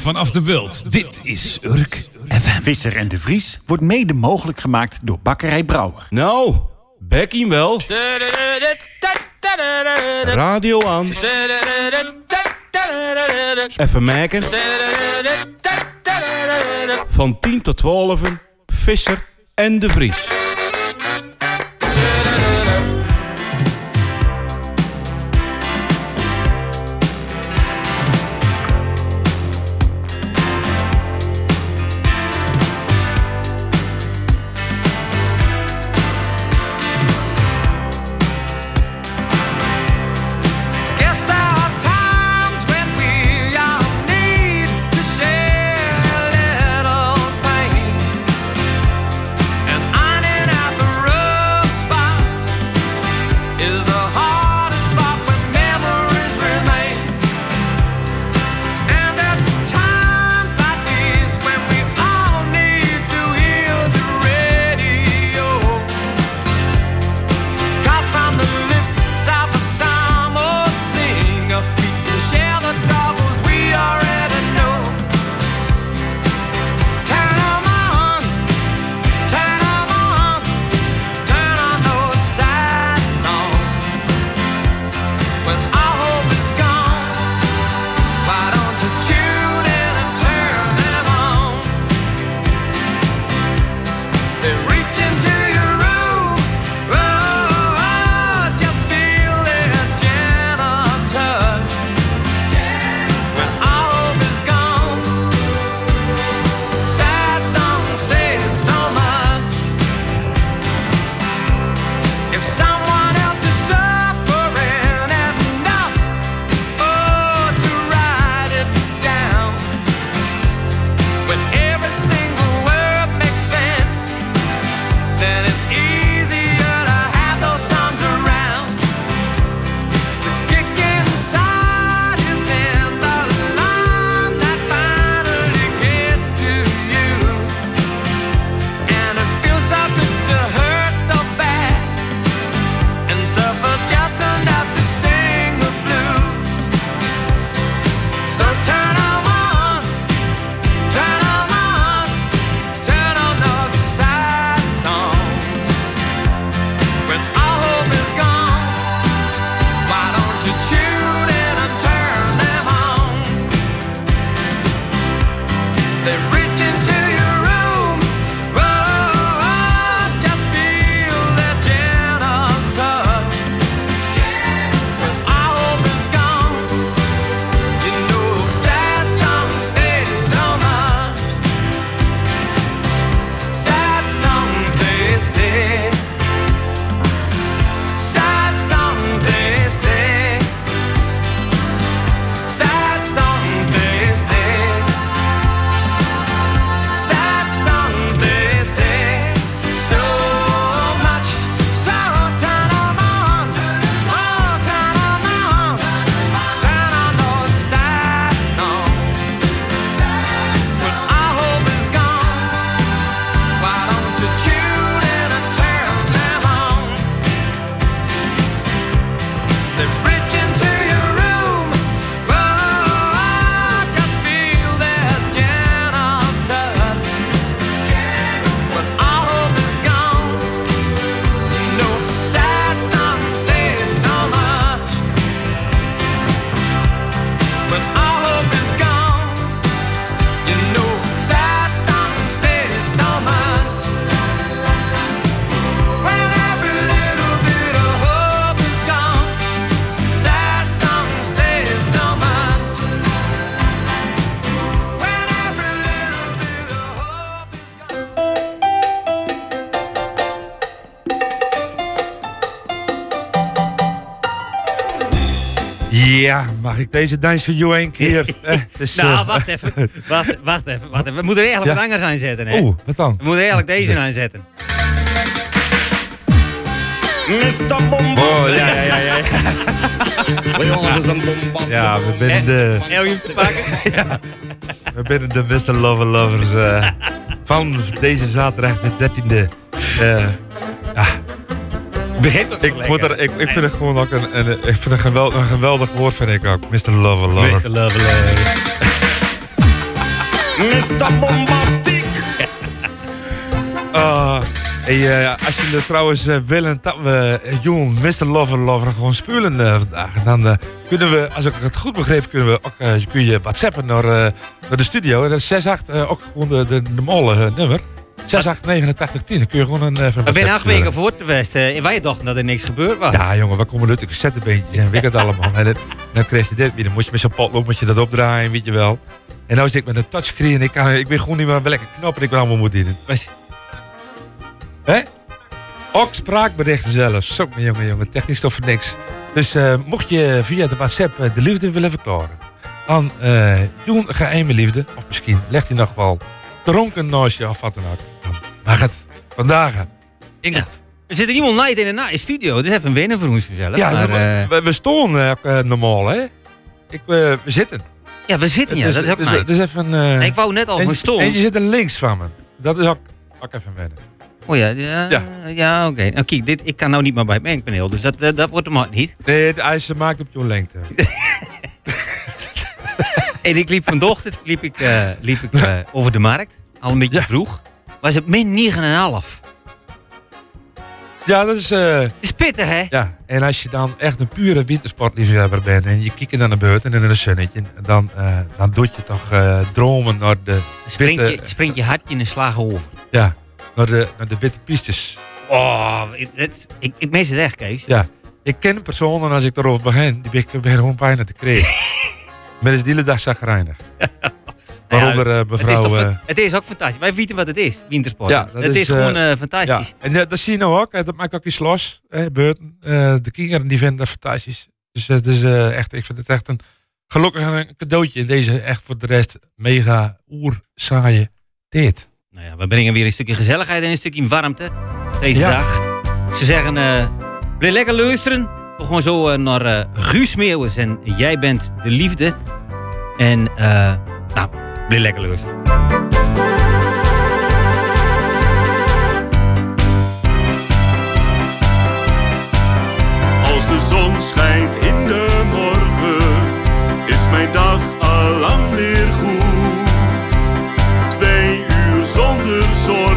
Vanaf de wild. Dit is Urk FM. Visser en de Vries wordt mede mogelijk gemaakt door Bakkerij Brouwer. Nou, Becky wel. Radio aan. Even merken. Van 10 tot 12. Visser en de Vries. Ik deze dans van jou een keer? Eh, dus, nou, eh, wacht even. Wacht, wacht even. Wacht even. We moeten er eigenlijk ja? wat anders aan zetten. Hè? Oeh, wat dan? We moeten eigenlijk deze aan zetten. Mr. Bombast. Oh, ja, ja, ja. ja. We zijn bombast. Ja, we zijn de... Elvis te pakken. We zijn de beste lover lovers uh, eh, van deze zaterdag de 13e begint ik, moet er, ik, ik vind het gewoon ook een, een, ik vind een geweldig woord, vind ik ook. Mr. Lover Lover. Mr. Lover Lover. Mr. Bombastic. uh, ah, hey, uh, als jullie trouwens eh, willen dat we eh, jong Mr. Lover Lover gewoon spullen vandaag, dan kunnen we, als ik het goed begreep, kunnen we ook, kun je whatsappen naar, naar de studio. Dat is 68, ook gewoon de, de, de molle nummer. 688910, dan kun je gewoon een even We zijn acht weken voor te westen. En wij dachten dat er niks gebeurd was. Ja, jongen, we komen de cassettebeentjes en het allemaal. En dan krijg je dit weer. Dan moet je met zo'n potlood moet je dat opdraaien, weet je wel. En nou zit ik met een touchscreen. Ik, kan, ik weet gewoon niet meer welke knoppen ik allemaal moet dienen. Hè? Ook spraakberichten zelfs. Zo, jongen, jongen. Technisch toch voor niks. Dus eh, mocht je via de WhatsApp eh, de liefde willen verklaren. Dan uh, Joen, geheime liefde. Of misschien legt hij nog wel dronken naast je of wat dan ook. Mag het. Vandaag. Inget. Er zit er iemand night in de na- in studio. Dat is even een winnen voor ons vanzelf. Ja, maar, we, eh, we, we stonden eh, ook, eh, normaal, hè? Ik, eh, we zitten. ja, we zitten ja. Dat is ook dus- nice. dus even... eh, Ik wou net al en- mijn stoel. En je zit er links van me. Dat is ook, ook even wennen. Oh ja, ja, Ja. ja. oké. Nou kijk, dit, ik kan nou niet meer bij het mengpaneel, dus dat, dat, dat wordt hem ook niet. Nee, het ijs maakt op je lengte. En ik liep vanochtend liep ik, eh, liep ik, eh, over de markt, al een beetje Ja. vroeg. Was het min 9,5. ja, dat is... eh, Dat is pittig, hè? ja, en als je dan echt een pure wintersportliefhebber bent en je kijkt naar de buiten en in een zonnetje, dan, eh, dan doet je toch eh, dromen naar de, Springt je, witte, springt je hartje in een slag over. ja, naar, de, naar de witte pistes. Oh, ik, het- ik, ik mis het echt, Kees. Ja, ik ken personen als ik erover begin, die ben ik gewoon bijna te krijgen. Maar is de hele dag zagrijnig. Waaronder eh, het, is mevrouw... toch, eh, het is ook fantastisch. Wij weten wat het is, wintersport. Ja, dat het is, is, eh, gewoon Ja, fantastisch. en ja, dat zie je nou ook. Dat maakt ook iets los. Hè. Eh, de kinderen die vinden dat fantastisch. Dus het is eh, echt, ik vind het echt een gelukkig een cadeautje in deze echt voor de rest mega oer saaie tijd. Nou ja, we brengen weer een stukje gezelligheid en een stukje warmte deze Ja. dag. Ze zeggen, eh blijf lekker luisteren. Toch gewoon zo naar Guus Meeuwis en Jij bent de liefde. En nou, blijf lekker. Als de zon schijnt in de morgen, is mijn dag al lang weer goed. Twee uur zonder zorgen,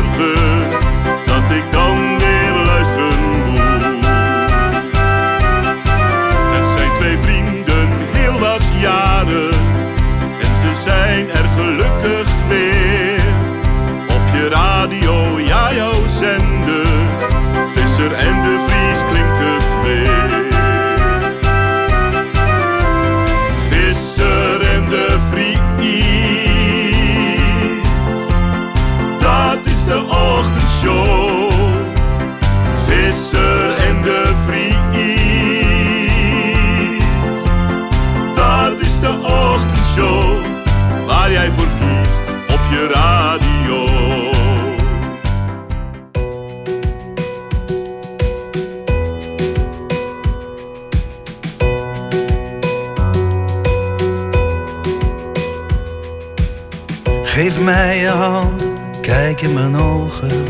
Mij je hand, kijk in mijn ogen.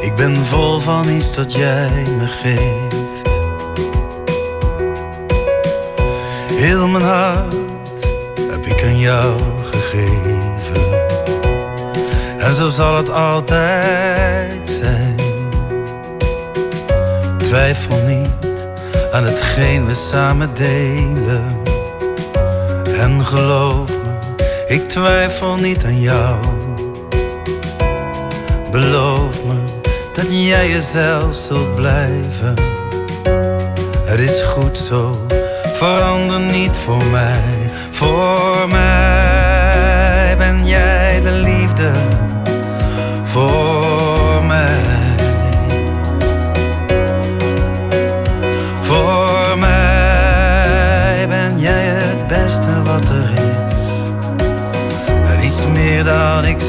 Ik ben vol van iets dat jij me geeft. Heel mijn hart heb ik aan jou gegeven. En zo zal het altijd zijn. Twijfel niet aan hetgeen we samen delen. En geloof ik twijfel niet aan jou. Beloof me dat jij jezelf zult blijven. Het is goed zo, verander niet voor mij. Voor mij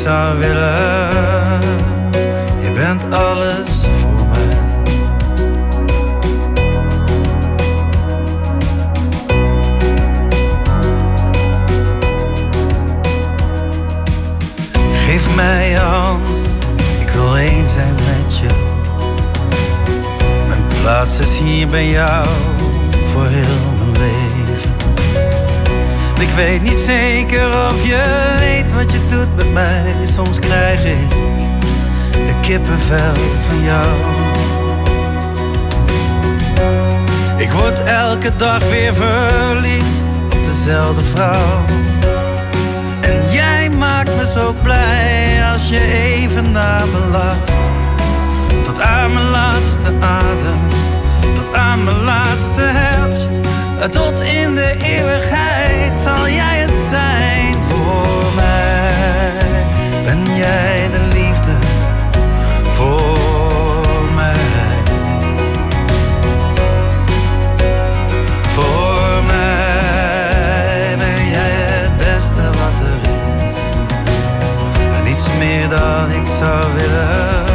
zou willen. Je bent alles voor mij. Geef mij je hand, ik wil één zijn met je. Mijn plaats is hier bij jou Ik weet niet zeker of je weet soms krijg ik de kippenvel van jou. Ik word elke dag weer verliefd op dezelfde vrouw. En jij maakt me zo blij als je even naar me lacht. Tot aan mijn laatste adem, tot aan mijn laatste herfst. Tot in de eeuwigheid zal jij het zijn voor mij. Ben jij de liefde voor mij? Voor mij ben jij het beste wat er is. En niets meer dan ik zou willen.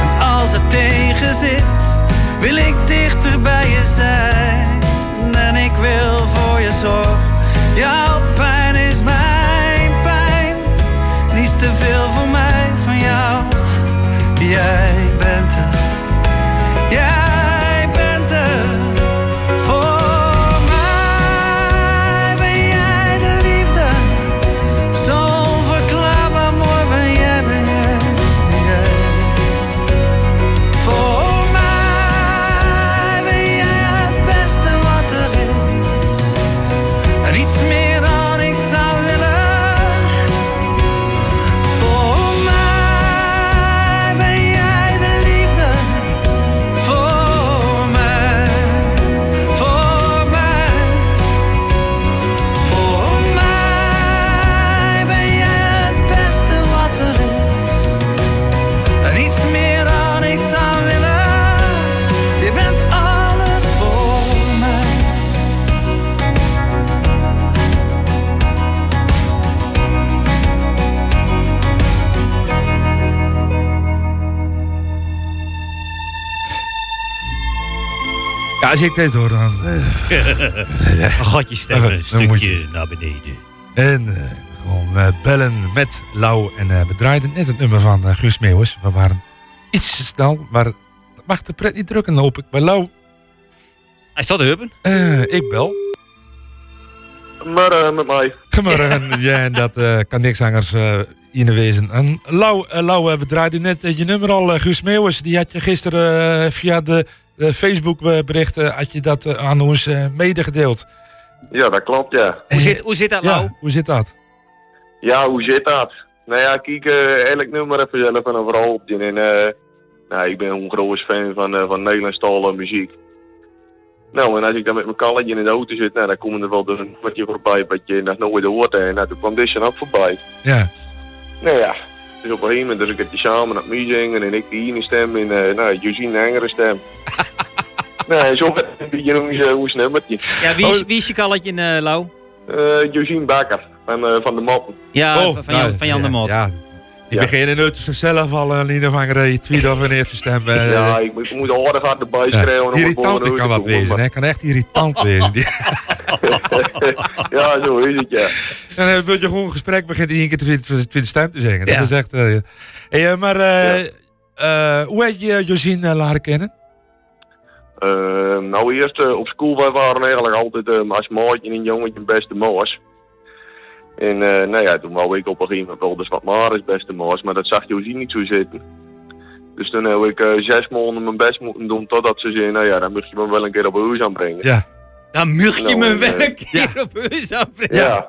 En als het tegen zit, wil ik dichter bij je zijn. En ik wil voor je zorgen. Jouw pijn als ik dit hoor, dan... Een gatje stemmen, een Dan stukje naar beneden. En eh, gewoon eh, bellen met Lau. En eh, we draaiden net het nummer van Guus Meeuwis. We waren iets te snel, maar dat mag de pret niet drukken, hoop ik. Bij Lau, Hij staat Hubben. eh, ik bel. Maar eh, met mij. Goedemorgen. ja, en dat eh, kan niks anders eh in wezen. En Lau, Lau we draaiden net je nummer al. Guus Meeuwis, die had je gisteren via de Facebook berichten had je dat eh, aan ons eh, medegedeeld. Ja, dat klopt, ja. Hoe zit, hoe zit dat Ja, nou? hoe zit dat? Ja, hoe zit dat? Nou ja, kijk, eh elk nummer even zelf en overal op die. En, eh, nou, ik ben een groot fan van, eh van Nederlandstalige muziek. Nou, en als ik dan met mijn kalletje in de auto zit, nou, dan komen er wel dus een nummertje voorbij wat je nog nooit hoort. En nou, toen kwam dit ook voorbij. Ja. Nou ja, dus op een gegeven moment dus ik het die samen met mij zingen en ik die ene stem en uh, nou, Josine een andere stem. nee, zo werd een beetje hoe ze- hoe nummertje. Ja, wie is, wie is je kalletje, eh Lau? Eh Josine Bakker van, eh, van de Moppen. Ja, Oh, van, van, Jan, nou, van Jan de Mot. Ja. Ik Ja. begin in het zelf al een ieder van een tweede of een eerste stem. eh, ja, ik moet, ik moet aardig hard erbij Ja, schreeuwen. het irritant kan dat komen, wezen. Hè? Kan echt irritant wezen. Ja, zo is het, ja. En dan wil je gewoon een gesprek begint in één keer de tweede, tweede stem te zeggen. Ja. Dat is echt... eh, hey, eh, maar eh, eh, hoe heb je Josine eh, leren kennen? Eh, nou, eerst eh, op school, wij waren eigenlijk altijd eh, als maatje en een jongetje beste moos. En eh, nou ja, toen wou ik op een gegeven moment wel dus wat Maris beste moos, maar dat zag Josien niet zo zitten. Dus toen heb ik eh, zes maanden mijn best moeten doen totdat ze zei, nou ja, dan moet je me wel een keer op huis aanbrengen. Ja. Dan mug je Nou, me wel eh, een keer op huis aanbrengen. Ja.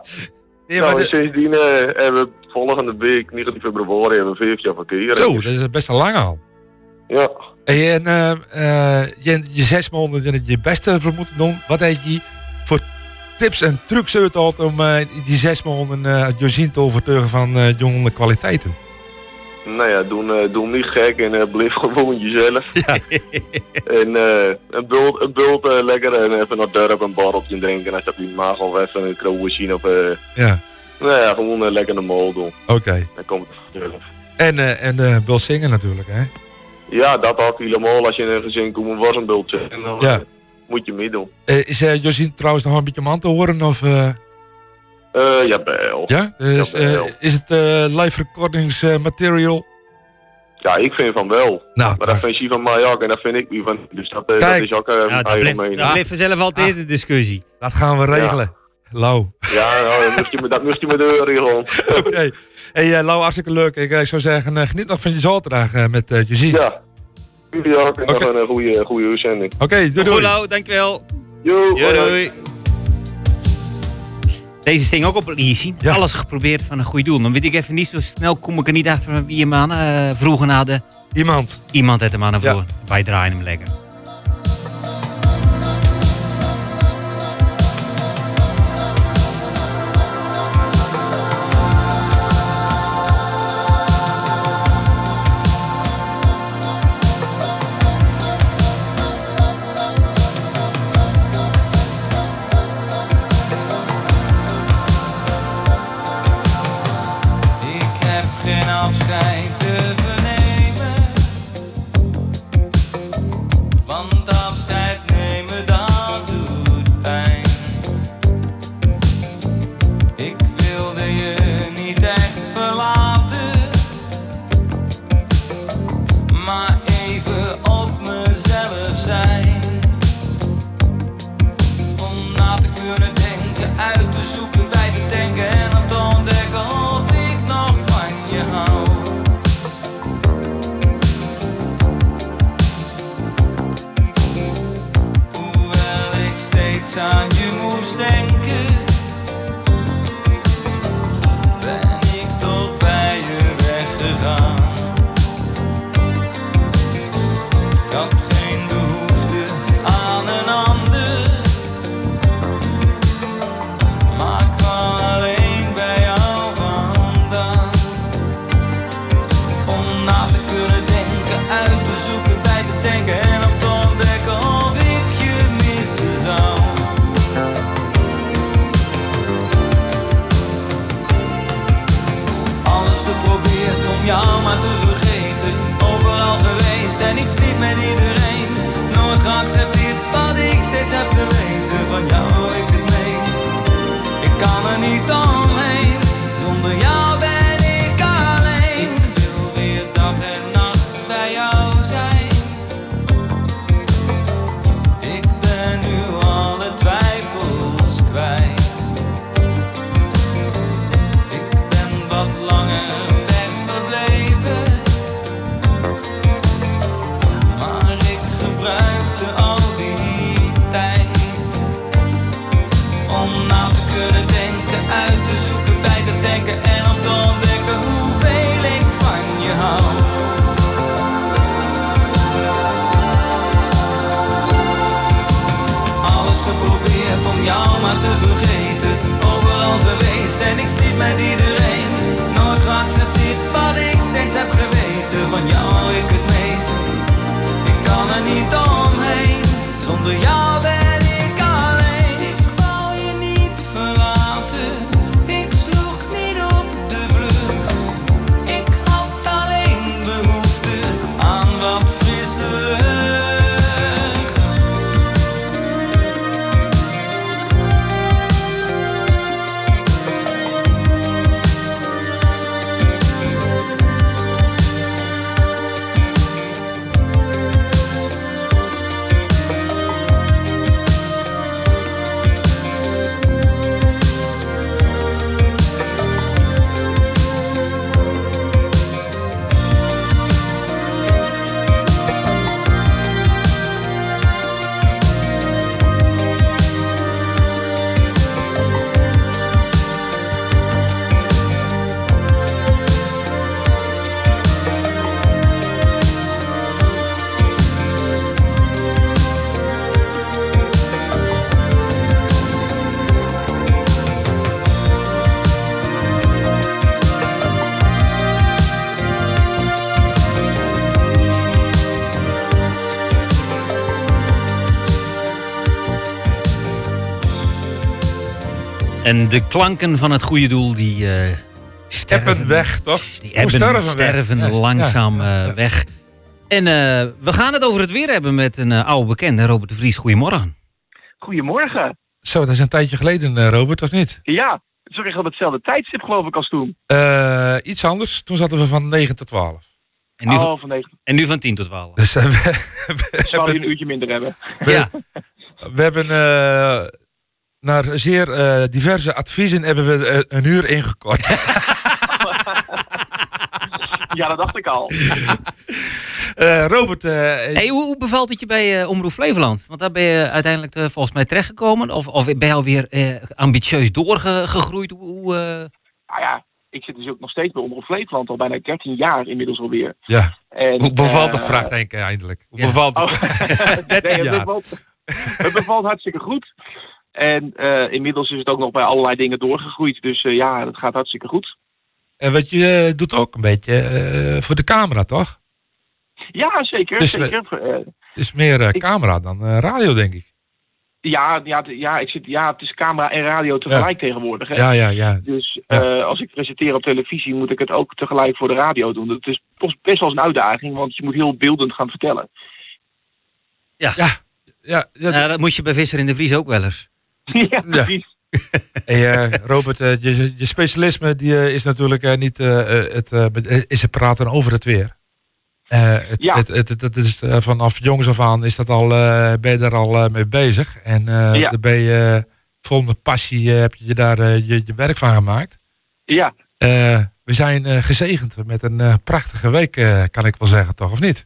Nee, nou, maar de- sindsdien eh, hebben we volgende week, 19 februari, hebben we vijf jaar verkeer. zo, dat is best wel lang al. Ja. En eh, eh, je, je zes maanden je, je beste voor moeten doen. Wat heb je voor tips en trucs uitgehaald om eh, die zes maanden eh Josine te overtuigen van eh jonge kwaliteiten? Nou ja, doe, eh, doe niet gek en eh blijf gewoon jezelf. Ja. en eh een bult, een bult lekker en even naar dorp een borreltje drinken. Als dat niet mag, of even een kroon zien of... Ja, nou ja, gewoon lekker normaal doen. oké. Dan komt het vanzelf. En, en wil zingen natuurlijk, hè? Ja, dat ook helemaal. Als je in een gezin komt, was een bultje. En dan Ja. moet je meedoen. Is Josine trouwens nog een beetje man te horen? Of, Eh ja, wel. ja? Is, Ja, eh, wel. is het eh, live recordings eh, material? Ja, ik vind van wel. Nou, Maar dat vind je van mij ook en dat vind ik niet van. Dus dat, eh, Kijk. dat is ook eh Ja, dat eigen blijft, mening. dat blijft vanzelf altijd een discussie. dat gaan we regelen. Lau. Ja, nou, dat moest je me, dat moest je me deuren gewoon. Oké. Hey, eh, Lau, hartstikke leuk. Ik, eh, ik zou zeggen, eh, geniet nog van je zaterdag eh, met eh Jezien. Ja. Jullie ook. En nog een goede, goede uitzending. Oké, doei Goed, doei. Lau, dankjewel. Jo, Doei, doei. Deze sting ook op easy. Ja. Alles geprobeerd van een goed doel. Dan weet ik even niet zo snel, kom ik er niet achter wie hem aan eh, vroegen naar de... Iemand. Iemand heeft hem aan Ja. vroegen. Wij draaien hem lekker. En de klanken van het goede doel, die eh sterven Ebben weg, toch? Die Hoe ebben, sterven sterven, weg? Langzaam ja, eh, ja. weg. En eh, we gaan het over het weer hebben met een eh, oude bekende, Robert de Vries. Goedemorgen. Goedemorgen. Zo, dat is een tijdje geleden, eh, Robert, of niet? Ja, het is echt op hetzelfde tijdstip geloof ik als toen. Eh, iets anders. Toen zaten we van 9 tot 12. En nu, van, Oh, van 9. en nu van 10 tot 12. Dus eh, we, we Zou je hebben, een uurtje minder hebben. Ja, we hebben eh, naar zeer eh, diverse adviezen hebben we eh, een uur ingekort. Ja, dat dacht ik al. Eh, Robert, eh, Hey, hoe, hoe bevalt het je bij Omroep Flevoland? Want daar ben je uiteindelijk volgens mij terechtgekomen. Of, of ben je alweer eh, ambitieus doorgegroeid? Hoe, hoe, eh, Nou ja, ik zit dus ook nog steeds bij Omroep Flevoland, al bijna 13 jaar inmiddels alweer. ja. En, hoe bevalt het? Vraagt Henk eindelijk. Hoe ja. bevalt het? Oh, nee, het, jaar. bevalt, het bevalt hartstikke goed. En eh, inmiddels is het ook nog bij allerlei dingen doorgegroeid. Dus eh, ja, dat gaat hartstikke goed. En wat je eh, doet ook een beetje eh, voor de camera, toch? Ja, zeker. Dus, zeker. Het is meer eh, Ik- camera dan eh, radio, denk ik. ja, ja, ja, ik zit, ja, het is camera en radio tegelijk tegenwoordig. Hè? Ja, ja, ja. Dus Ja. eh, als ik presenteer op televisie, moet ik het ook tegelijk voor de radio doen. Dat is best- wel eens een uitdaging, want je moet heel beeldend gaan vertellen. Ja, ja, ja, nou, dat moest je bij Visser in de Vries ook wel eens. Ja, precies. Hey, eh, Robert, eh, je, je specialisme die, eh, is natuurlijk eh, niet het, is het praten over het weer. Eh, het, Ja. het, het, is, vanaf jongs af aan is dat al, ben je daar al mee bezig. En eh Ja. daar ben je vol met passie heb je daar je, je werk van gemaakt. Ja, Eh, we zijn eh, gezegend met een eh, prachtige week, eh, kan ik wel zeggen, toch? Of niet?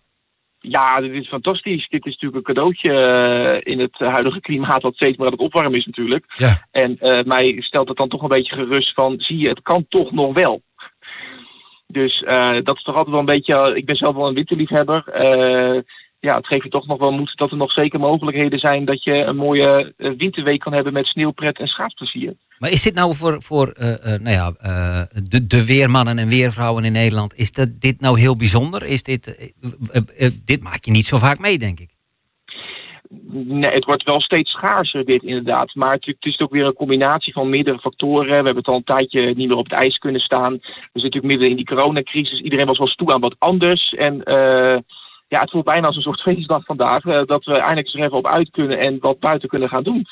Ja, dit is fantastisch. Dit is natuurlijk een cadeautje eh, in het huidige klimaat, wat steeds meer aan het opwarmen is natuurlijk. Ja. En eh, mij stelt het dan toch een beetje gerust van, zie je, het kan toch nog wel. Dus eh, dat is toch altijd wel een beetje, ik ben zelf wel een winterliefhebber. Eh ja, het geeft je toch nog wel moed dat er nog zeker mogelijkheden zijn dat je een mooie eh, winterweek kan hebben met sneeuwpret en schaatsplezier. Maar is dit nou voor, voor eh, eh, nou ja, de, de weermannen en weervrouwen in Nederland, is dat, dit nou heel bijzonder? Is dit, dit maak je niet zo vaak mee, denk ik. Nee, het wordt wel steeds schaarser dit inderdaad. Maar het, het is ook weer een combinatie van meerdere factoren. We hebben het al een tijdje niet meer op het ijs kunnen staan. We zitten natuurlijk midden in die coronacrisis. Iedereen was wel toe aan wat anders. En ja, het voelt bijna als een soort feestdag vandaag. eh, dat we eindelijk eens er even op uit kunnen en wat buiten kunnen gaan doen.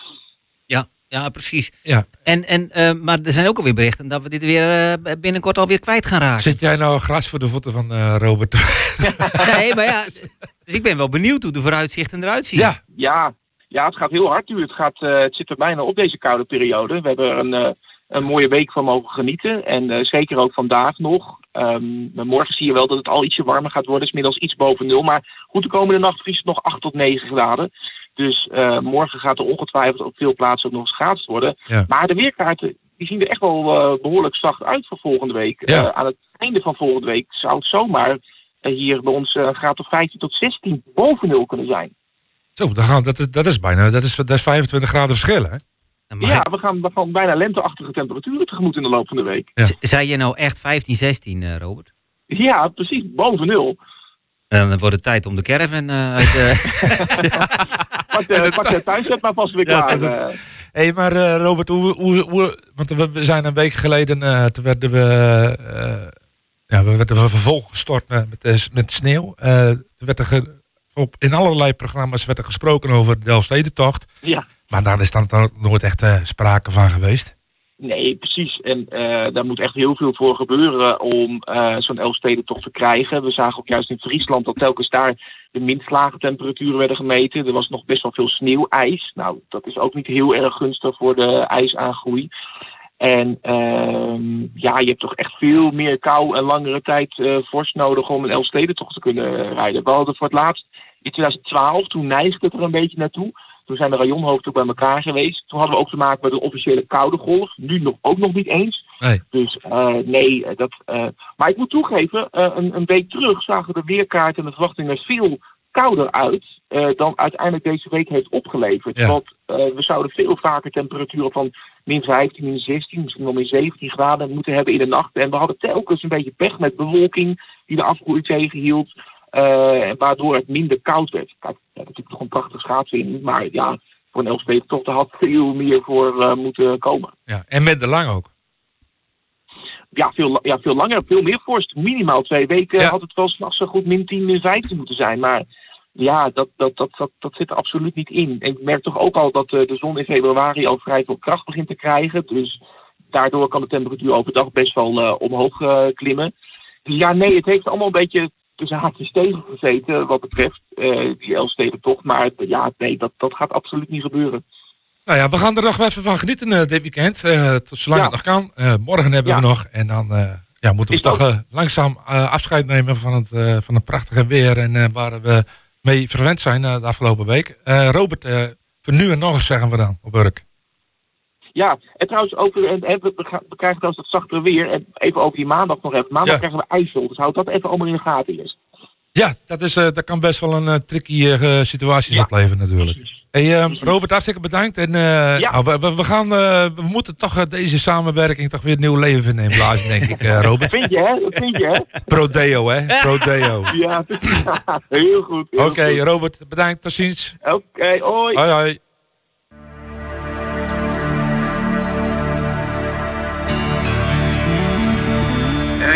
Ja, ja precies. Ja. En, en, eh, maar er zijn ook alweer berichten dat we dit weer eh, binnenkort alweer kwijt gaan raken. Zit jij nou gras voor de voeten van eh, Robert? Nee, maar ja, dus ik ben wel benieuwd hoe de vooruitzichten eruit zien. ja, Ja, ja het gaat heel hard nu. Het, gaat, eh, het zit er bijna op deze koude periode. We hebben er een, eh, een mooie week van mogen genieten. En eh, zeker ook vandaag nog. Ehm, morgen zie je wel dat het al ietsje warmer gaat worden. Het is inmiddels iets boven nul. Maar goed, de komende nacht vriest het nog 8 tot 9 graden. Dus eh, morgen gaat er ongetwijfeld op veel plaatsen ook nog geschaatst worden. Ja. Maar de weerkaarten die zien er echt wel eh, behoorlijk zacht uit voor volgende week. Ja. Eh, aan het einde van volgende week zou het zomaar hier bij ons een graad of 15 tot 16 boven nul kunnen zijn. zo, dan gaan, dat, is- dat is bijna dat is, dat is 25 graden verschil, hè? Ja, we gaan, we gaan bijna lenteachtige temperaturen tegemoet in de loop van de week. Ja. Zei je nou echt 15, 16, eh, Robert? Ja, precies, boven nul. En dan wordt het tijd om de caravan eh, uit... eh, Pak de, pak de tuinzet maar vast weer Ja, klaar. Hé, hey, maar Robert, hoe, hoe, hoe, want we, we zijn een week geleden, eh, toen werden we, eh, ja, we werden we vervolg gestort met, met, met sneeuw. Eh, toen werd er ge- op, in allerlei programma's werd er gesproken over de Delfstedentocht. ja, Maar daar is dan nooit echt eh, sprake van geweest. nee, precies. En eh, daar moet echt heel veel voor gebeuren om eh, zo'n Elfstedentocht te krijgen. We zagen ook juist in Friesland dat telkens daar de minst lage temperaturen werden gemeten. Er was nog best wel veel sneeuwijs. Nou, dat is ook niet heel erg gunstig voor de ijsaangroei. En ehm, ja, je hebt toch echt veel meer kou en langere tijd eh vorst nodig om een Elfstedentocht te kunnen rijden. We hadden voor het laatst in 2012, toen neigde het er een beetje naartoe. Toen zijn de rajonhoofden ook bij elkaar geweest. Toen hadden we ook te maken met een officiële koude golf. Nu nog, ook nog niet eens. Nee. Dus eh, nee, eh, dat. eh, maar ik moet toegeven, een, een week terug zagen de weerkaart en de verwachtingen er veel kouder uit dan uiteindelijk deze week heeft opgeleverd. Ja. Want we zouden veel vaker temperaturen van min 15, min 16, misschien wel min 17 graden moeten hebben in de nacht. En we hadden telkens een beetje pech met bewolking die de afkoeling tegenhield. Eh, waardoor het minder koud werd. Kijk, ja, natuurlijk nog een prachtig schaatsen in. Maar ja, voor een Elfstedentocht er had veel meer voor eh, moeten komen. Ja, en met de lang ook. Ja veel, ja, veel langer, veel meer vorst. Minimaal twee weken Ja. had het wel s'nachts zo goed min 10, min 15 moeten zijn. Maar ja, dat, dat, dat, dat, dat zit er absoluut niet in. En ik merk toch ook al dat eh, de zon in februari al vrij veel kracht begint te krijgen. Dus daardoor kan de temperatuur overdag best wel omhoog klimmen. Dus ja, nee, het heeft allemaal een beetje tussen haakjes tegengezeten wat betreft eh die Elfstedentocht. Maar ja, nee, dat, dat gaat absoluut niet gebeuren. Nou ja, we gaan er nog even van genieten eh, dit weekend. eh, tot zolang Ja. het nog kan. Morgen hebben Ja. we nog. En dan ja, moeten we Is toch langzaam afscheid nemen van het, van het prachtige weer. En waar we mee verwend zijn de afgelopen week. Robert, voor nu en nog eens zeggen we dan op Urk. Ja, en trouwens over, en, en we, krijgen trouwens dat zachtere weer. En even over die maandag nog even. Maandag Ja. krijgen we IJssel, dus houd dat even allemaal in de gaten eerst. Ja, dat, is, eh, dat kan best wel een eh, tricky eh, situaties Ja. opleveren natuurlijk. Hey, eh, Robert, hartstikke bedankt. En eh, Ja. nou, we, we, gaan, eh, we moeten toch eh, deze samenwerking toch weer nieuw leven vinden in Blaas, denk ik, eh, Robert. Vind je, hè? Dat vind je, hè? Prodeo, hè? Prodeo. Ja, heel goed. Oké. Robert, bedankt. Tot ziens. Oké, hoi. Hoi, hoi.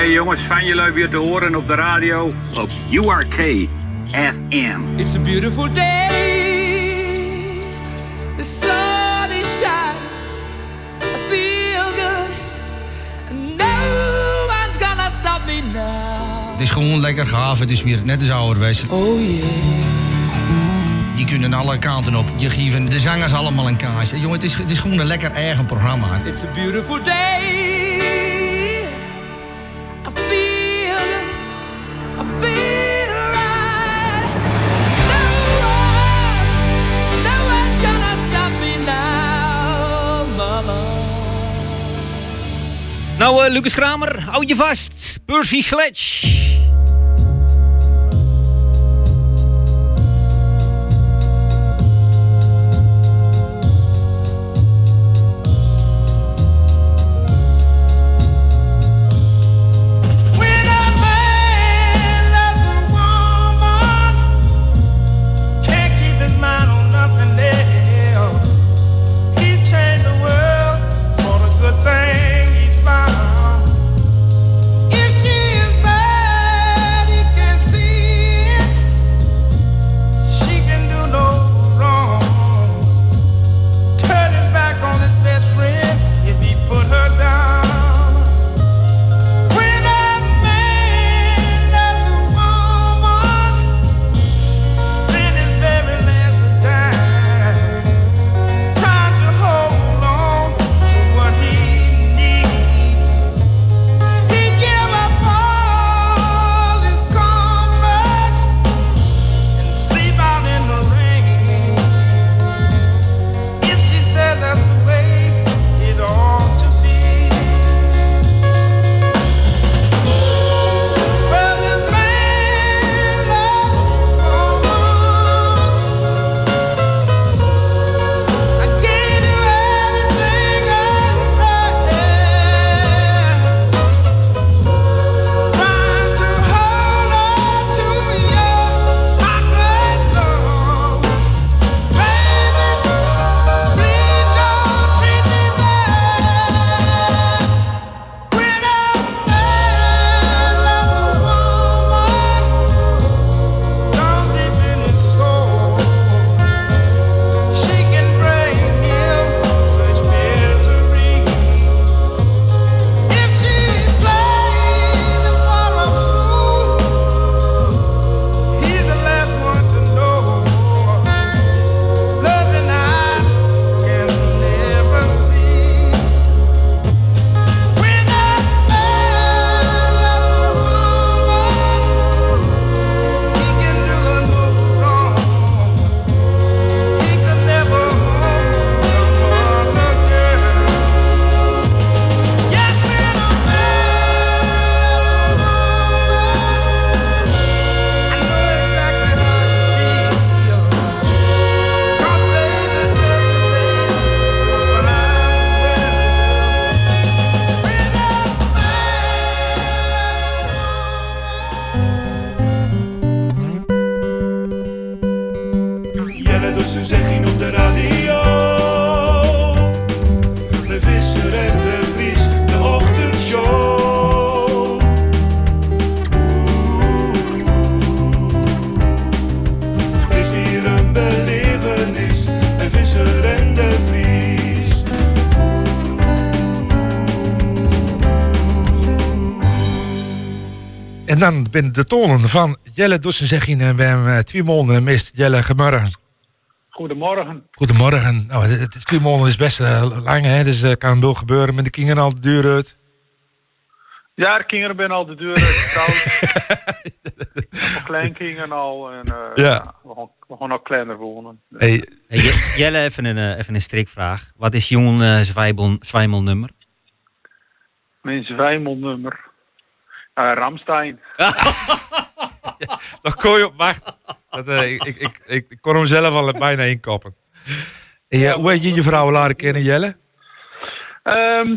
Hey jongens, fijn jullie weer te horen op de radio op URK FM. It's a beautiful day. The sun is shining. I feel good. No one's gonna stop me now. Het is gewoon lekker gaaf. Het is weer net als ouderwets. Oh yeah. Je kunt aan alle kanten op. Je geeft de zangers allemaal een kaas. Jongen, het is, het is gewoon een lekker eigen programma. It's a beautiful day. Nou, Lucas Kramer, hou je vast. Percy Sledge. En dan binnen de tonen van Jelle Dossen zeg je en we hebben eh, twee maanden mist. Jelle, gemorgen. Goedemorgen. Goedemorgen. Nou, het, twee maanden is best eh, lang, hè? Dus er kan veel gebeuren met de kinderen al de deur uit. Ja, de kinderen zijn al de deur uitgetrouwd. Mijn kleinkinderen al. En, eh, Ja. we, gaan, we gaan ook kleiner wonen. Hey, Hey, Je- Jelle, even een, eh, even een strikvraag. Wat is Jon eh Zwijbel- Zwijmelnummer? Mijn zwijmelnummer. Uh, Ramstein. Daar kon je op wachten. Dat, eh, ik, ik, ik, kon hem zelf al bijna inkoppen. Eh, hoe heb je je vrouw leren kennen, Jelle? Ehm,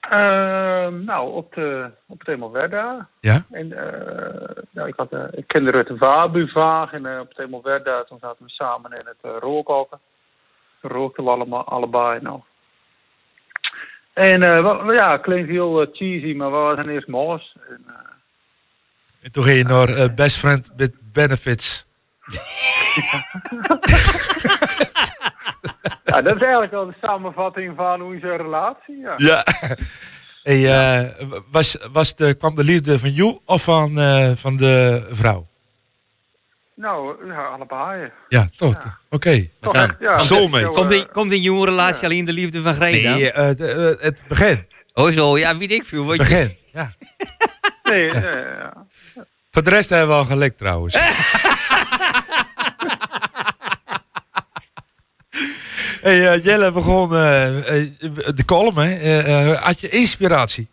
ehm, nou, op, de, op het Hemelwerda. Ja? En, eh, nou, ik, had, eh, ik kende Rutte Wabu vaag. En eh, op het Hemelwerda, toen zaten we samen in het uh, rookhokken. Rookten we allemaal, allebei nog. En eh, ja, klinkt heel eh, cheesy, maar we waren eerst. En, eh, En toen ging je naar Best Friend with Benefits. ja, dat is eigenlijk wel de samenvatting van onze relatie. Ja. Ja. Hey, was, was de, kwam de liefde van jou of van, van de vrouw? Nou, ja, allebei. Ja, toch. Oké. Toch echt, ja. Soulmate. Zo, Komt eh, in, komt in jonge relatie alleen de liefde van Grey dan? Nee, eh, de- eh, het begin. Oh zo, ja, weet ik veel. Begin, ja. Nee, ja. ja. Voor de rest hebben we al gelekt trouwens. hey, eh, Jelle begon eh, eh, de column, hè. Eh, eh, had je inspiratie?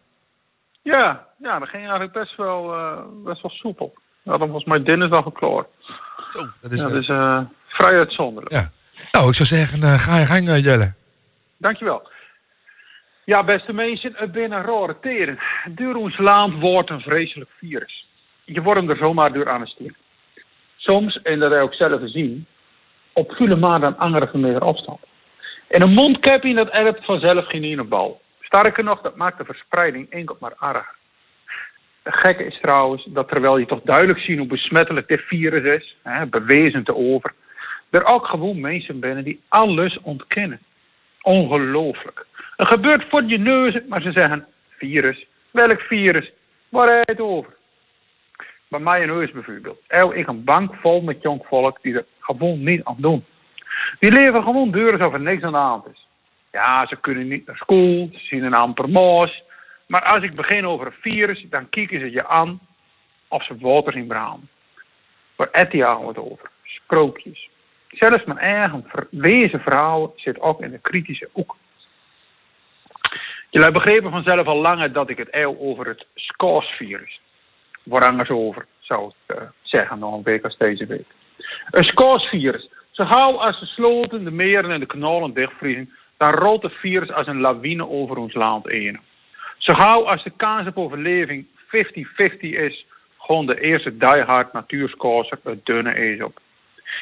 Ja, ja, dat ging eigenlijk best wel, eh, best wel soepel. Dan was mijn dinsdag al klaar. Zo, dat is... Ja, eh, eh, vrij uitzonderlijk. ja. Nou, ik zou zeggen, eh, ga je gang, Jelle. Dankjewel. Ja, beste mensen, het binnen rare teren. Door ons land wordt een vreselijk virus. Je wordt hem er zomaar door aan het. Soms, en dat heb ik ook zelf gezien, op vele maanden anderhalve meter afstand. En een mondkapje dat helpt vanzelf geen ene bal. Sterker nog, dat maakt de verspreiding enkel maar erger. Gekke is trouwens dat terwijl je toch duidelijk ziet hoe besmettelijk dit virus is, hè, bewezen te over, er ook gewoon mensen binnen die alles ontkennen. Ongelooflijk. Het gebeurt voor je neus, maar ze zeggen virus. Welk virus? Waar heb het over? Bij mij in huis bijvoorbeeld. Heb ik een bank vol met jong volk die er gewoon niet aan doen. Die leven gewoon deur alsof er niks aan de hand is. Ja, ze kunnen niet naar school, ze zien een amper moos. Maar als ik begin over een virus, dan kijken ze je aan of ze water zien branden. Waar Etty houden het over? Sprookjes. Zelfs mijn eigen ver- wezen vrouw zit ook in de kritische hoek. Jullie begrepen vanzelf al langer dat ik het eeuw over het SCORS-virus. Waar over, zou ik eh, zeggen, nog een week als deze week. Een SCORS-virus. Zo gauw als de sloten, de meren en de kanalen dichtvriezen, dan rolt het virus als een lawine over ons land heen. Zo gauw als de kans op overleving 50-50 is, gewoon de eerste diehard natuurscorser het dunne ijs op.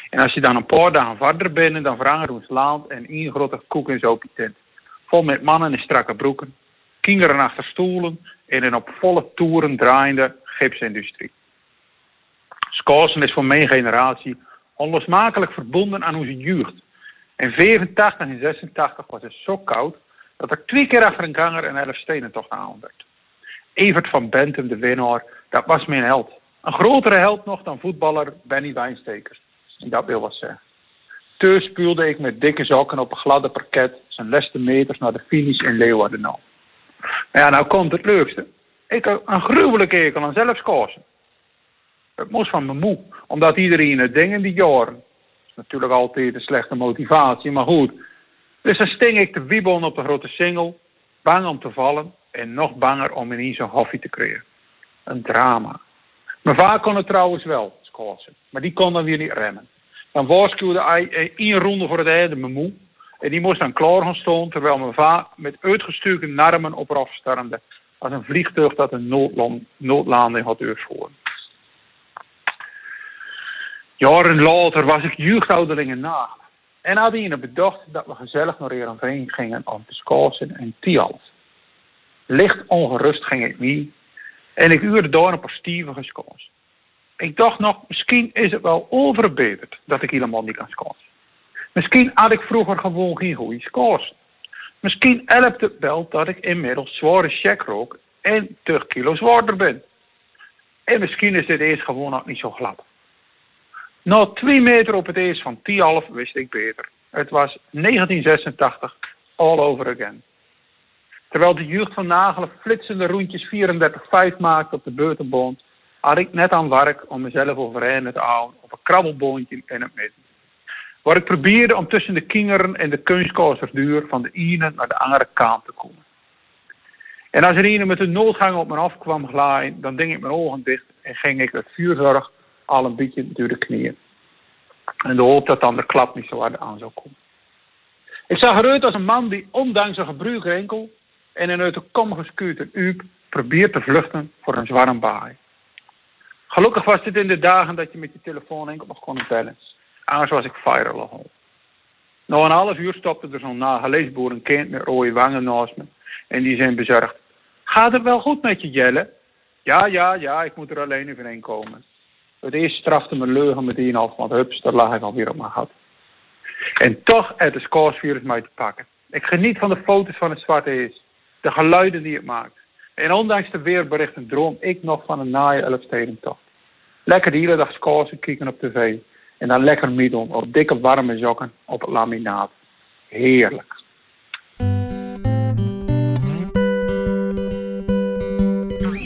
En als je dan een paar dagen verder bent, dan verandert ons land en één grote koek en zo tent. Vol met mannen in strakke broeken, kinderen achter stoelen en een op volle toeren draaiende gipsindustrie. Scorsen is voor mijn generatie onlosmakelijk verbonden aan onze jeugd. In 85 en 86 was het zo koud dat er twee keer achter een ganger een elf stenen tocht aan werd. Evert van Bentum, de winnaar, dat was mijn held. Een grotere held nog dan voetballer Benny Wijnstekers. En dat wil wat zeggen. Thuis spuwde ik met dikke zakken op een gladde parket zijn laatste meters naar de finish in Leeuwarden. Maar ja, nou komt het leukste. Ik heb een gruwelijke ekel aan zelfskozen. Het moest van mijn moe, omdat iedereen het ding in die jaren. Natuurlijk altijd een slechte motivatie, maar goed. Dus dan sting ik de wiebon op de grote singel, bang om te vallen en nog banger om ineens een hoffie te krijgen. Een drama. Mijn vader kon het trouwens wel, scoren, maar die kon dan weer niet remmen. Dan waarschuwde hij eh, één ronde voor het einde mijn moe. En die moest dan klaar gaan staan, terwijl mijn vader met uitgestuurde narmen op haar. Als een vliegtuig dat een noodland, noodlanding had uitvoeren. Jaren later was ik jeugdouderling na. En had hij bedacht dat we gezellig naar Heerenveen gingen om te scoren en Tialf. Licht ongerust ging ik niet. En ik uurde daar een paar stevige scores. Ik dacht nog, misschien is het wel overbeterd dat ik helemaal niet kan scoren. Misschien had ik vroeger gewoon geen goede scores. Misschien helpt het wel dat ik inmiddels zware check rook en 30 kilo zwaarder ben. En misschien is dit eerst gewoon nog niet zo glad. Na twee meter op het eerst van Tialf wist ik beter. Het was 1986, all over again. Terwijl de jeugd van Nagelen flitsende rondjes 34-5 maakte op de buitenbond, had ik net aan werk om mezelf overeind te houden op een krabbelboontje in het midden. Waar ik probeerde om tussen de kingeren en de kunstkozersduur van de ene naar de andere kant te komen. En als er een met een noodgang op me afkwam glaaien, dan ding ik mijn ogen dicht en ging ik het vuurzorg al een beetje door de knieën. En de hoop dat dan de klap niet zo hard aan zou komen. Ik zag eruit als een man die ondanks een gebruikte enkel en een uit de kom geskuurde uur probeert te vluchten voor een zware baai. Gelukkig was dit in de dagen dat je met je telefoon enkel nog kon bellen. Anders was ik viral al. Na een half uur stopte er zo'n nageleesboer een kind met rode wangen naast me. En die zijn bezorgd. Gaat het wel goed met je, Jelle? Ja, ja, ja, ik moet er alleen even heen komen. Het eerst strafte mijn leugen meteen af, want hups, daar lag ik alweer op mijn gat. En toch het de scoresvirus mij te pakken. Ik geniet van de foto's van het zwarte hees. De geluiden die het maakt. En ondanks de weerberichten droom ik nog van een naaie Elfstedentocht. Lekker de hele dag scoresen kijken op tv. En dan lekker middel op dikke warme sokken op het laminaat. Heerlijk.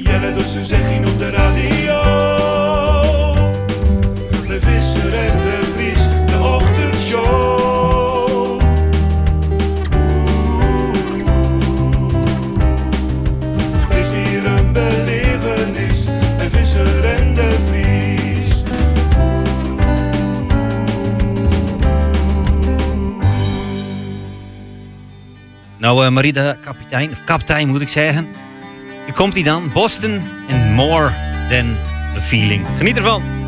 Jelle zegging op de radio. Nou, Marita, kapitein, of kapitein moet ik zeggen. Hier komt hij dan. Boston and More Than a Feeling. Geniet ervan.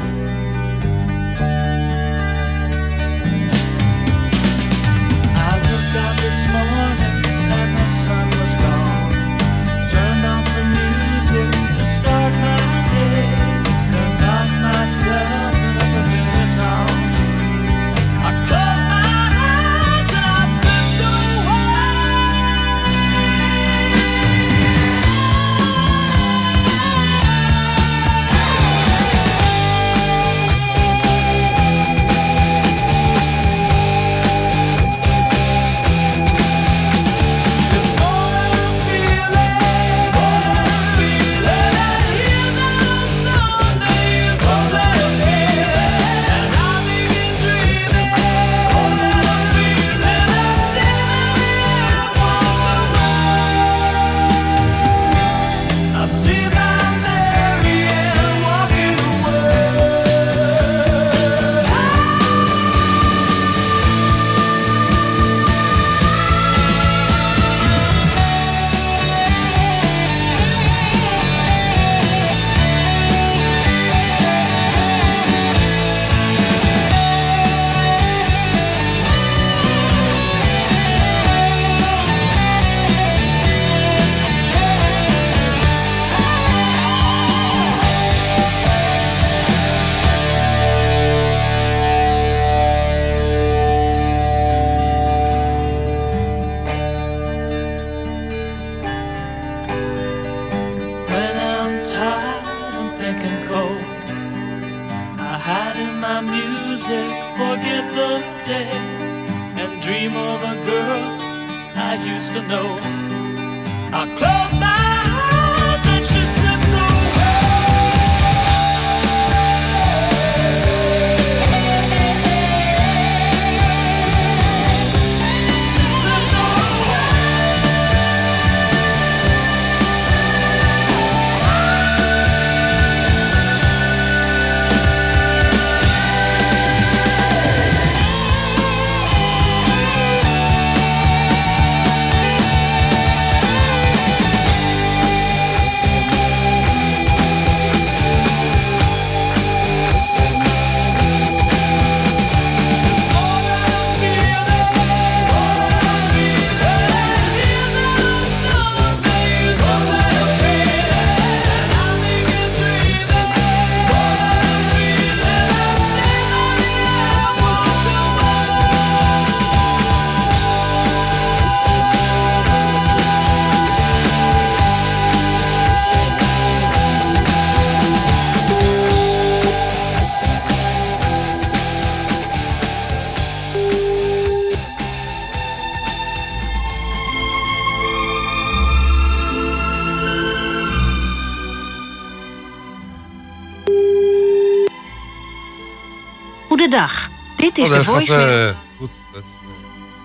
Dat gaat eh, goed. Dat,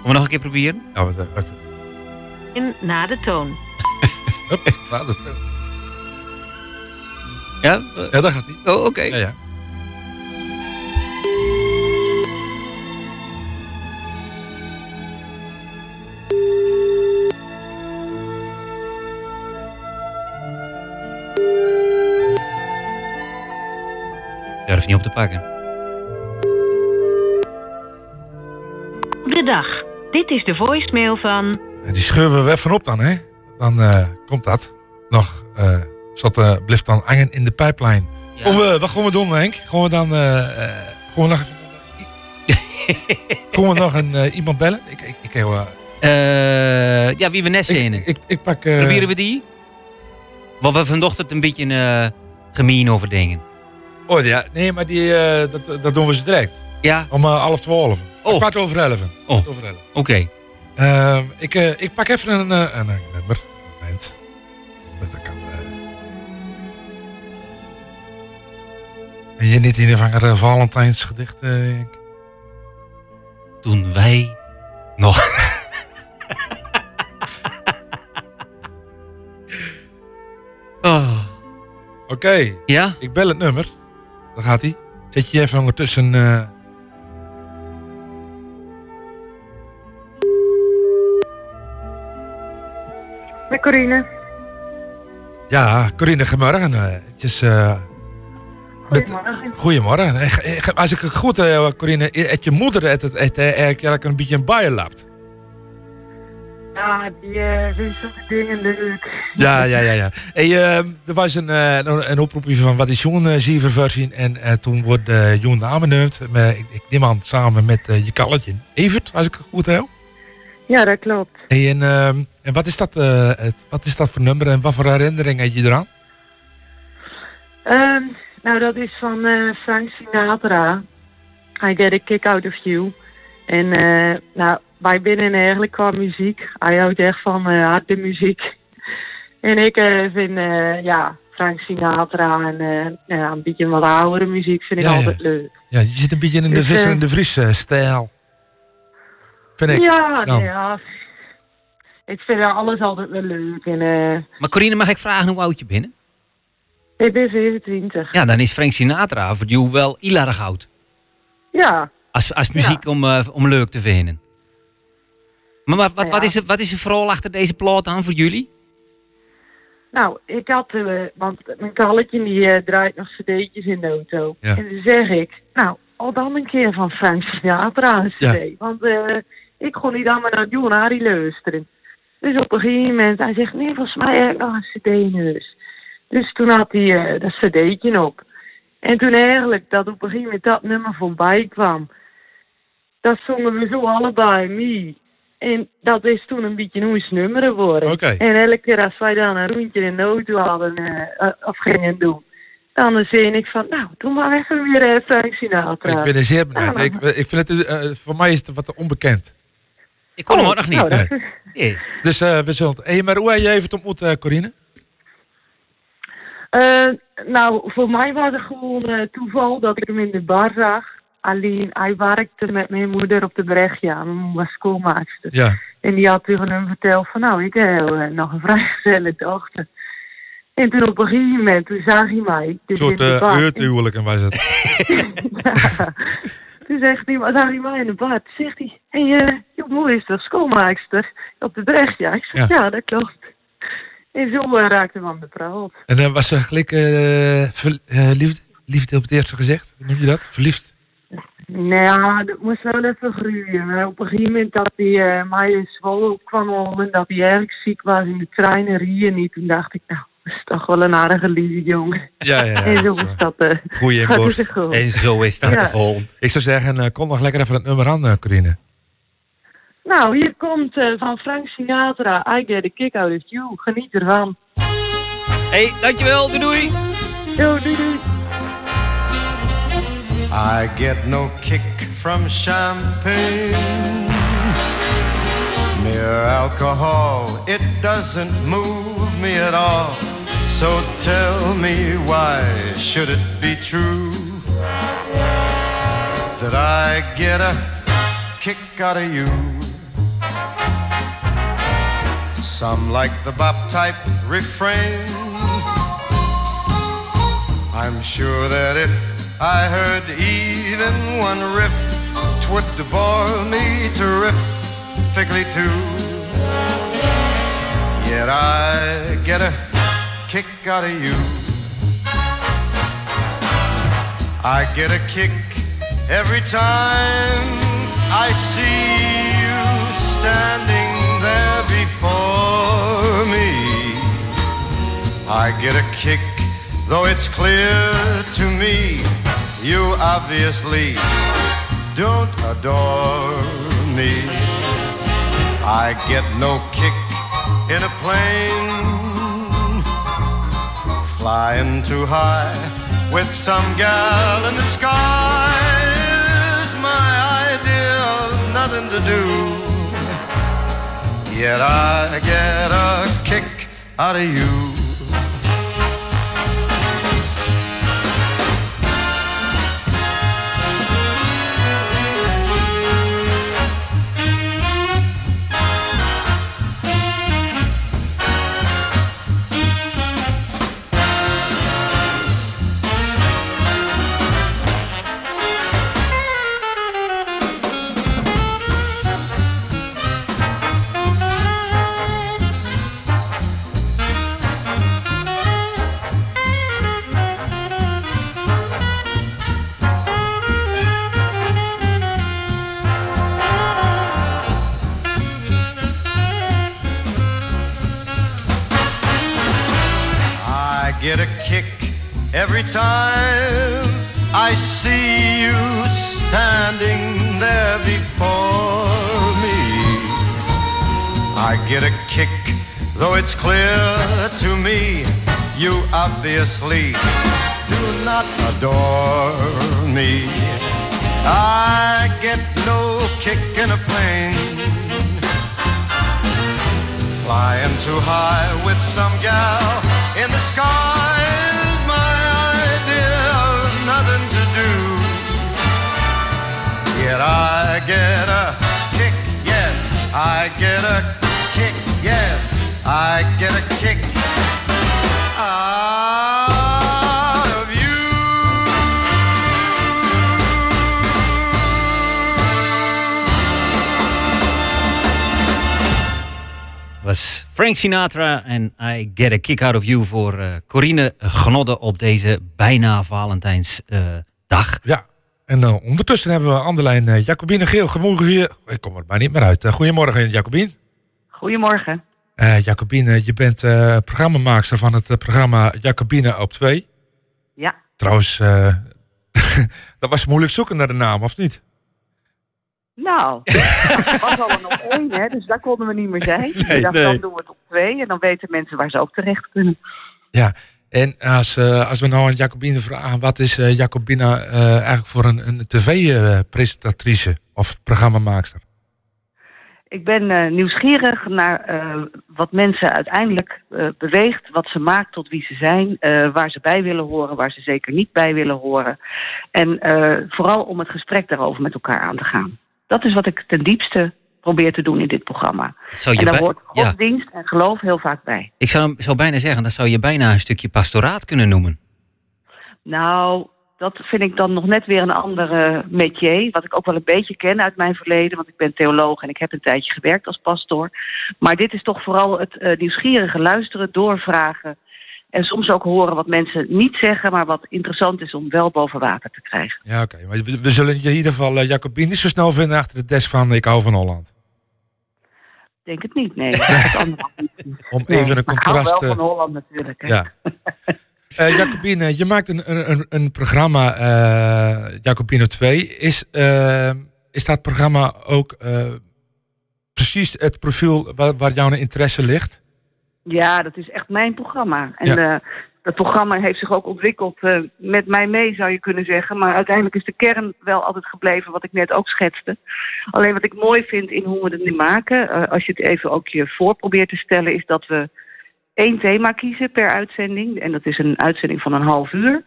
Kom we nog een keer proberen? ja, wat, eh, oké. in na de toon. Hup, nou, dat, eh, Ja? Eh, ja, daar gaat hij. Oh, oké. Ja, ja. Durf niet op te pakken. Dit is de voicemail van... En die scheuren we even op dan, hè? Dan eh, komt dat. Nog, eh zat, eh blijft dan hangen in de pijplijn. Of eh, wat gaan we doen, Henk? Gaan we dan, eh eh, gaan we nog even... Gaan we nog een, eh, iemand bellen? Ik, ik, ik, heel, eh, Eh, ja, wie we net zijn. ik, ik pak... eh, Proberen we die? Wat we vanochtend een beetje eh gemeen over dingen. Oh ja, nee, maar die, eh, dat, dat doen we ze direct. Ja? Om eh, half twaalf. Oh. Kwart over elf. Oh, Kwart over elf. oké. Ehm, ik, eh, ik pak even een, eh, een, nummer. Moment. Dat kan. eh. Ben je niet in een van een Valentijnsgedicht? Toen wij nog... oh. Oké. Ja? Ik bel het nummer. Daar gaat hij. Zet je even ondertussen. Corine. Ja, Corinne, goedemorgen. Eh, Het is. eh, met- Goedemorgen. Goedemorgen. Eh, Als ik het goed heb, Corinne, het je moeder het, het, het, eigenlijk een beetje een bijen lapt. Ja, die vindt zulke dingen leuk. Ja, ja, ja. ja. Hey, er was een, eh, een, oproepje van wat is Joen uh, zeven versie. En toen wordt uh, Joen naam genoemd. Maar ik, ik neem aan samen met je kalletje. Evert, als ik het goed heb. Ja, dat klopt. Hey, en, ehm, en wat, is dat, eh, het, wat is dat voor nummer en wat voor herinnering heb je eraan? Ehm, nou, dat is van eh, Frank Sinatra. I get a kick out of you. En eh, nou, wij binnen eigenlijk qua muziek. Hij houdt echt van harde muziek. En ik vind, ja, Frank Sinatra en ja, een beetje wat oudere muziek vind ik Ja, ja. altijd leuk. Ja, je zit een beetje in de Dus, Visser en de Vries stijl. Vind ik. Ja, Dan. ja. Ik vind alles altijd wel leuk. En, eh, Maar Corine, mag ik vragen hoe oud je bent? ik ben 27. Ja, dan is Frank Sinatra voor jou wel heel erg oud. Ja. Als, als muziek om, eh, om leuk te vinden. Maar wat, wat, Ja. wat, is, er, wat is er vooral achter deze plaat aan voor jullie? Nou, ik had, eh, want mijn kalletje die eh, draait nog cd'tjes in de auto. Ja. En dan zeg ik, nou, al dan een keer van Frank Sinatra een cd. Want eh, ik kon niet allemaal naar John Harry luisteren. Dus op een gegeven moment, hij zegt, nee, volgens mij heb ik nog een cd in huis. Dus toen had hij eh, dat cd'tje op. En toen eigenlijk dat op een gegeven moment dat nummer voorbij kwam, dat zongen we zo allebei mee. En dat is toen een beetje een ons nummer geworden. Oké. En elke keer als wij dan een rondje in de auto hadden eh, of gingen doen, dan zei ik van, nou, doe maar even weer eh, Frank Sinatra. Ik ben er zeer benieuwd. Ik, ik vind het, voor mij is het wat onbekend. Ik kon hem Oh, ook nog niet. nou, dat Nee. Dus eh, we zullen. Hey, maar hoe heb je even ontmoet, eh Corine? Eh, nou, voor mij was het gewoon eh, toeval dat ik hem in de bar zag. Alleen, hij werkte met mijn moeder op de Brechtja. Mijn moeder was schoolmaakster. Ja. En die had tegen hem verteld van, nou, ik heb eh, nog een vrijgezelle dochter. En toen op een gegeven moment, toen zag hij mij. Een Dus soort in de uh, was het. Ja. Toen zegt hij, hij mij in de bar. Toen zegt hij, hé, hey, eh, je moeder is toch schoolmaakster op de Brechtja? Ik zeg, Ja. ja, dat klopt. En zo uh, raakte aan de praat. En dan was ze gelijk eh, ver- eh, liefde, liefde op het eerste. Hoe noem je dat? Verliefd? Nou ja, dat moest wel even groeien. Op een gegeven moment dat hij uh, mij in Zwolle op kwam halen, dat hij erg ziek was in de trein en rie niet. Toen dacht ik, nou, is toch wel een aardige lieve jongen. Ja, ja, ja. en zo is dat. eh Goeie dat borst. En zo is dat Ja. gewoon. Ik zou zeggen, eh, kom nog lekker even het nummer aan, eh, Corine. Nou, hier komt eh, van Frank Sinatra, I Get a Kick Out of You. Geniet ervan. hey, dankjewel. Doei doei. Yo, doei doei. I get no kick from champagne. Mere alcohol, it doesn't move me at all. So tell me why should it be true that I get a kick out of you. Some like the bop type refrain. I'm sure that if I heard even one riff, twould bore me terrifically too. Yet I get a kick out of you. I get a kick every time I see you standing there before me. I get a kick, though it's clear to me you obviously don't adore me. I get no kick in a plane flying too high with some gal in the sky is my idea of nothing to do. Yet I get a kick out of you. Every time I see you standing there before me. I get a kick, though it's clear to me you obviously do not adore me. I get no kick in a plane flying too high with some gal in the sky Yet I get a kick, yes, I get a kick, yes, I get a kick out of you. was Frank Sinatra en I Get a Kick Out of You voor eh, Corine Gnodde op deze bijna Valentijnsdag. Ja, en eh, ondertussen hebben we aan de lijn eh, Jacobine Geel. Goedemorgen hier. Ik kom er maar niet meer uit. Eh, goedemorgen Jacobine. Goedemorgen. Jacobine, je bent programmamaakster van het programma Jacobine op 2. Ja. Trouwens, dat was moeilijk zoeken naar de naam, of niet? Nou, het was al een op één, hè, dus daar konden we niet meer zijn. Dus Nee, nee. dan doen we het op twee en dan weten mensen waar ze ook terecht kunnen. Ja, en als, eh, als we nou aan Jacobine vragen, wat is eh, Jacobine eh, eigenlijk voor een, een tv-presentatrice of programmamaakster? Ik ben nieuwsgierig naar wat mensen uiteindelijk beweegt, wat ze maakt tot wie ze zijn, waar ze bij willen horen, waar ze zeker niet bij willen horen. En vooral om het gesprek daarover met elkaar aan te gaan. Dat is wat ik ten diepste probeer te doen in dit programma. Zou je en daar hoort ja. godsdienst en geloof heel vaak bij. Ik zou, zou bijna zeggen, dat zou je bijna een stukje pastoraat kunnen noemen. Nou, dat vind ik dan nog net weer een andere métier. Wat ik ook wel een beetje ken uit mijn verleden. Want ik ben theoloog en ik heb een tijdje gewerkt als pastoor. Maar dit is toch vooral het eh, nieuwsgierige luisteren, doorvragen. En soms ook horen wat mensen niet zeggen, maar wat interessant is om wel boven water te krijgen. Ja, oké. Maar we, we zullen je in ieder geval uh, Jacobine niet zo snel vinden achter de desk van Ik hou van Holland. Ik denk het niet, nee. Om even een maar ik contrast... wel eh, van Holland natuurlijk. Hè. Ja. Eh, Jacobine, je maakt een, een, een- programma, eh Jacobine 2. Is, eh, is dat programma ook eh, precies het profiel waar, waar jouw interesse ligt? Ja, dat is echt mijn programma. En Ja. Dat programma heeft zich ook ontwikkeld eh, met mij mee, zou je kunnen zeggen. Maar uiteindelijk is de kern wel altijd gebleven wat ik net ook schetste. Alleen wat ik mooi vind in hoe we het nu maken, eh, als je het even ook je voor probeert te stellen, is dat we één thema kiezen per uitzending. En dat is een uitzending van een half uur.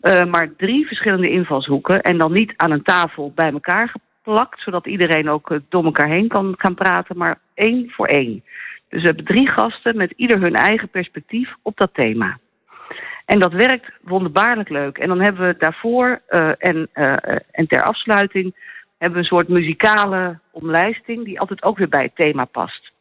Eh, maar drie verschillende invalshoeken. En dan niet aan een tafel bij elkaar geplakt, zodat iedereen ook door elkaar heen kan gaan praten, maar één voor één. Dus we hebben drie gasten met ieder hun eigen perspectief op dat thema. En dat werkt wonderbaarlijk leuk. En dan hebben we daarvoor eh, en, eh, eh, en ter afsluiting hebben we een soort muzikale omlijsting die altijd ook weer bij het thema past.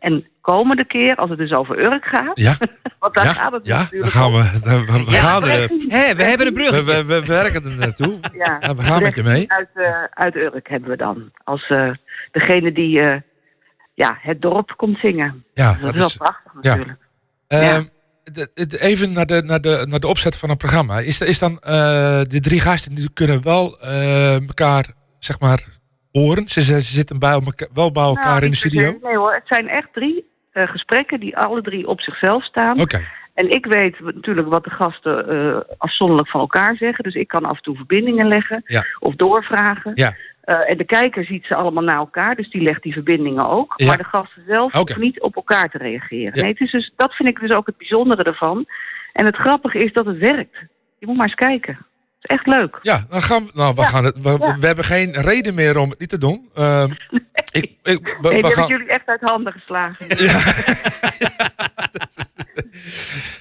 En komende keer, als het dus over Urk gaat, Ja. want daar ja, gaat het ja, gaan we, dan- we, we Ja, gaan er. Hé, we hebben een brug. We, we, we werken er naartoe. Ja, Ja, we gaan met je mee. Uit, eh, uit Urk hebben we dan. Als eh, degene die eh, ja, het dorp komt zingen. Ja, dat, dat is wel prachtig natuurlijk. Ehm, even naar de, naar, de, naar de opzet van een programma. Is, is dan eh, de drie gasten die kunnen wel eh, elkaar, zeg maar, horen? Ze, ze zitten bij elkaar, wel bij elkaar Nou, in de studio? se. Nee hoor, het zijn echt drie eh, gesprekken die alle drie op zichzelf staan. Oké. En ik weet natuurlijk wat de gasten afzonderlijk van elkaar zeggen. Dus ik kan af en toe verbindingen leggen Ja. of doorvragen. Ja. Eh, en de kijker ziet ze allemaal naar elkaar, dus die legt die verbindingen ook. Ja. Maar de gasten zelf hoeven niet op elkaar te reageren. Ja. Nee, het is dus, dat vind ik dus ook het bijzondere ervan. En het grappige is dat het werkt. Je moet maar eens kijken. Het is echt leuk. Ja, dan gaan we, nou, we, gaan het, we, we hebben geen reden meer om het niet te doen. Ehm, ik, ik, we, Nee, gaan, jullie echt uit handen geslagen.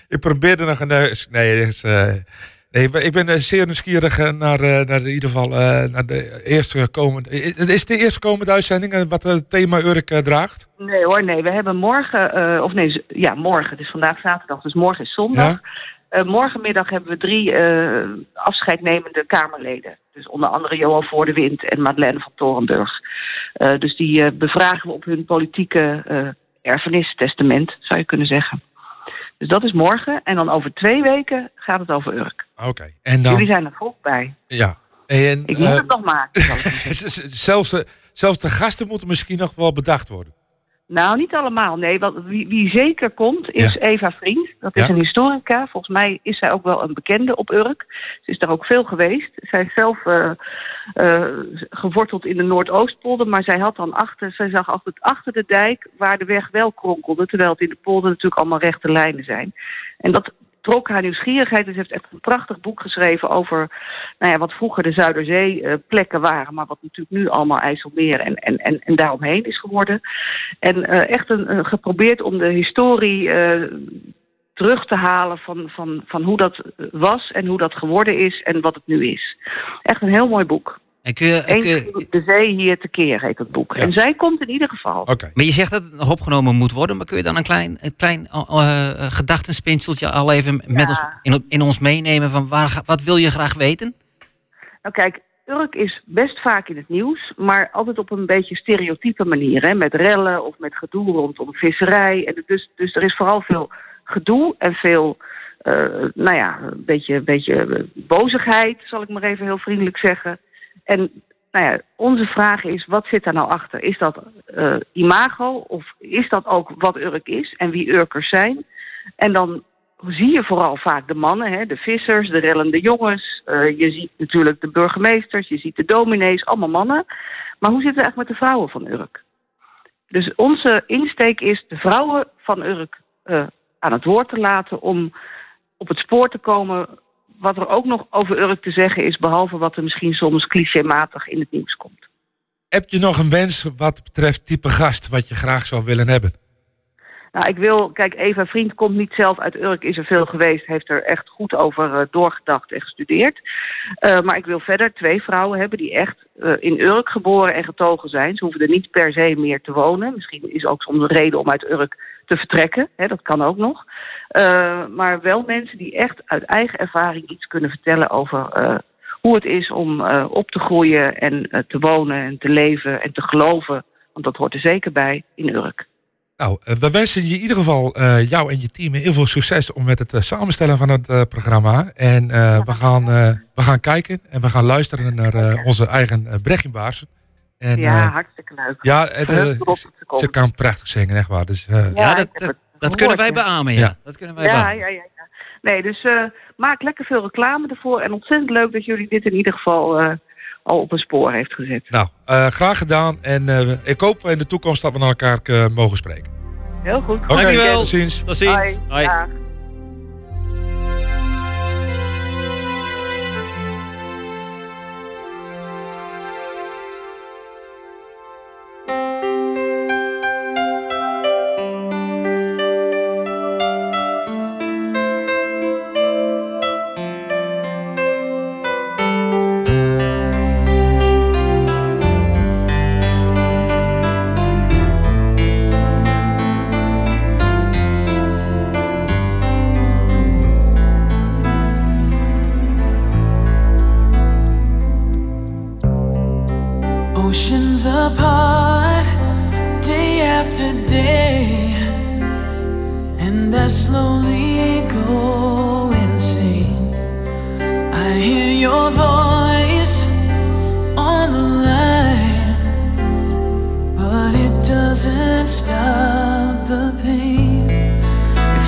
ik probeerde nog een... Nee, is, eh, nee, ik ben eh, zeer nieuwsgierig eh, naar, eh, naar in ieder geval naar de eerste komende... Het is de eerste komende uitzending wat het thema Urk draagt? Nee hoor, nee. We hebben morgen, of nee, ja, morgen. Het is vandaag zaterdag, dus morgen is zondag. Morgenmiddag hebben we drie afscheidnemende Kamerleden. Dus onder andere Johan Voor de Wind en Madeleine van Torenburg. Dus die bevragen we op hun politieke eh erfenistestament, zou je kunnen zeggen. Dus dat is morgen. En dan over twee weken gaat het over Urk. Oké. En dan... Jullie zijn er vroeg bij. Ja. En, Ik moet eh, het nog maken. zelfs, de, zelfs de gasten moeten misschien nog wel bedacht worden. Nou, niet allemaal. Nee, want wie, wie zeker komt is Eva Vriend. Dat is Ja. een historica. Volgens mij is zij ook wel een bekende op Urk. Ze is daar ook veel geweest. Zij is zelf eh, geworteld in de Noordoostpolder. Maar zij had dan achter, zij zag altijd achter de dijk waar de weg wel kronkelde. Terwijl het in de polder natuurlijk allemaal rechte lijnen zijn. En dat trok haar nieuwsgierigheid. Dus ze heeft echt een prachtig boek geschreven over nou ja, wat vroeger de Zuiderzee eh, waren. Maar wat natuurlijk nu allemaal IJsselmeer en, en, en, en daaromheen is geworden. En eh, echt een, een- geprobeerd om de historie eh, terug te halen van, van, van hoe dat was en hoe dat geworden is en wat het nu is. Echt een heel mooi boek. En kun je, kun je- Eens de zee hier tekeer heet het boek. En zij komt in ieder geval. Maar je zegt dat het nog opgenomen moet worden, maar kun je dan een klein, een klein eh, eh, gedachtenspinseltje al even met ons, in, in ons meenemen van waar, wat wil je graag weten? Nou kijk, Urk is best vaak in het nieuws, maar altijd op een beetje stereotype manier. Hè? Met rellen of met gedoe rondom visserij. En dus, dus er is vooral veel gedoe en veel, eh, nou ja, een beetje, een beetje bozigheid, zal ik maar even heel vriendelijk zeggen. En nou ja, onze vraag is, wat zit daar nou achter? Is dat eh, imago of is dat ook wat Urk is en wie Urkers zijn? En dan zie je vooral vaak de mannen, hè, de vissers, de rellende jongens. Eh, je ziet natuurlijk de burgemeesters, je ziet de dominees, allemaal mannen. Maar hoe zit het eigenlijk met de vrouwen van Urk? Dus onze insteek is de vrouwen van Urk eh, aan het woord te laten om op het spoor te komen wat er ook nog over Urk te zeggen is, behalve wat er misschien soms clichématig in het nieuws komt. Heb je nog een wens wat betreft type gast wat je graag zou willen hebben? Nou, ik wil, kijk, Eva Vriend komt niet zelf uit Urk, is er veel geweest, heeft er echt goed over eh, doorgedacht en gestudeerd. Eh, maar ik wil verder twee vrouwen hebben die echt eh, in Urk geboren en getogen zijn. Ze hoeven er niet per se meer te wonen. Misschien is ook soms een reden om uit Urk te vertrekken, hè, dat kan ook nog. Eh, maar wel mensen die echt uit eigen ervaring iets kunnen vertellen over eh, hoe het is om eh, op te groeien en te wonen en te leven en te geloven. Want dat hoort er zeker bij in Urk. Nou, we wensen je in ieder geval jou en je team heel veel succes om met het samenstellen van het programma. En we, gaan, we gaan kijken en we gaan luisteren naar onze eigen uh, En, ja, eh, hartstikke leuk. ja, het, eh, ze kan prachtig zingen, echt waar. Dus, eh, Ja, dat- dat- kunnen wij beamen, ja. Ja. Dat kunnen wij Ja, beamen. ja, ja, ja. Nee, dus eh, maak lekker veel reclame ervoor. En ontzettend leuk dat jullie dit in ieder geval eh, al op een spoor heeft gezet. Nou, eh, graag gedaan. En eh, ik hoop in de toekomst dat we naar elkaar mogen spreken. Heel goed. Oké, tot ziens. Tot ziens. Hoi.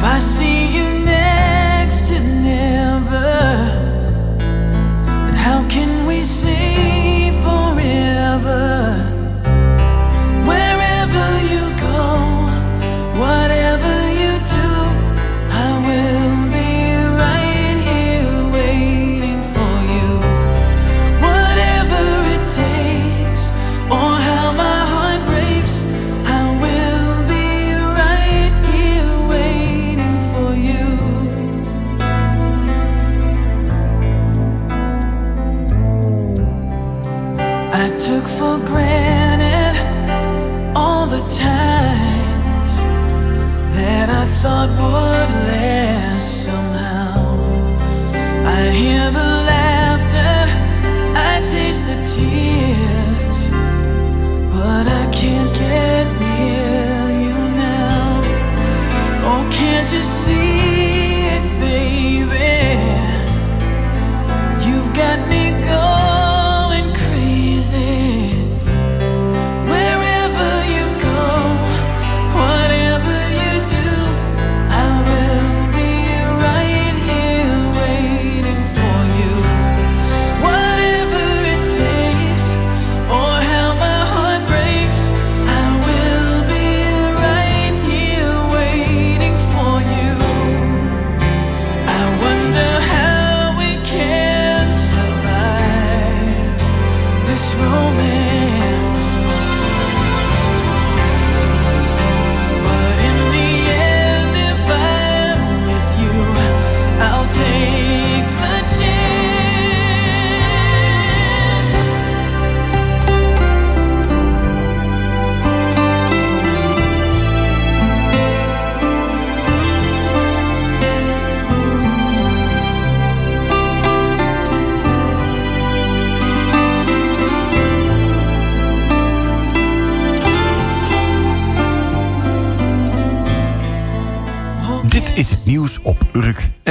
I see you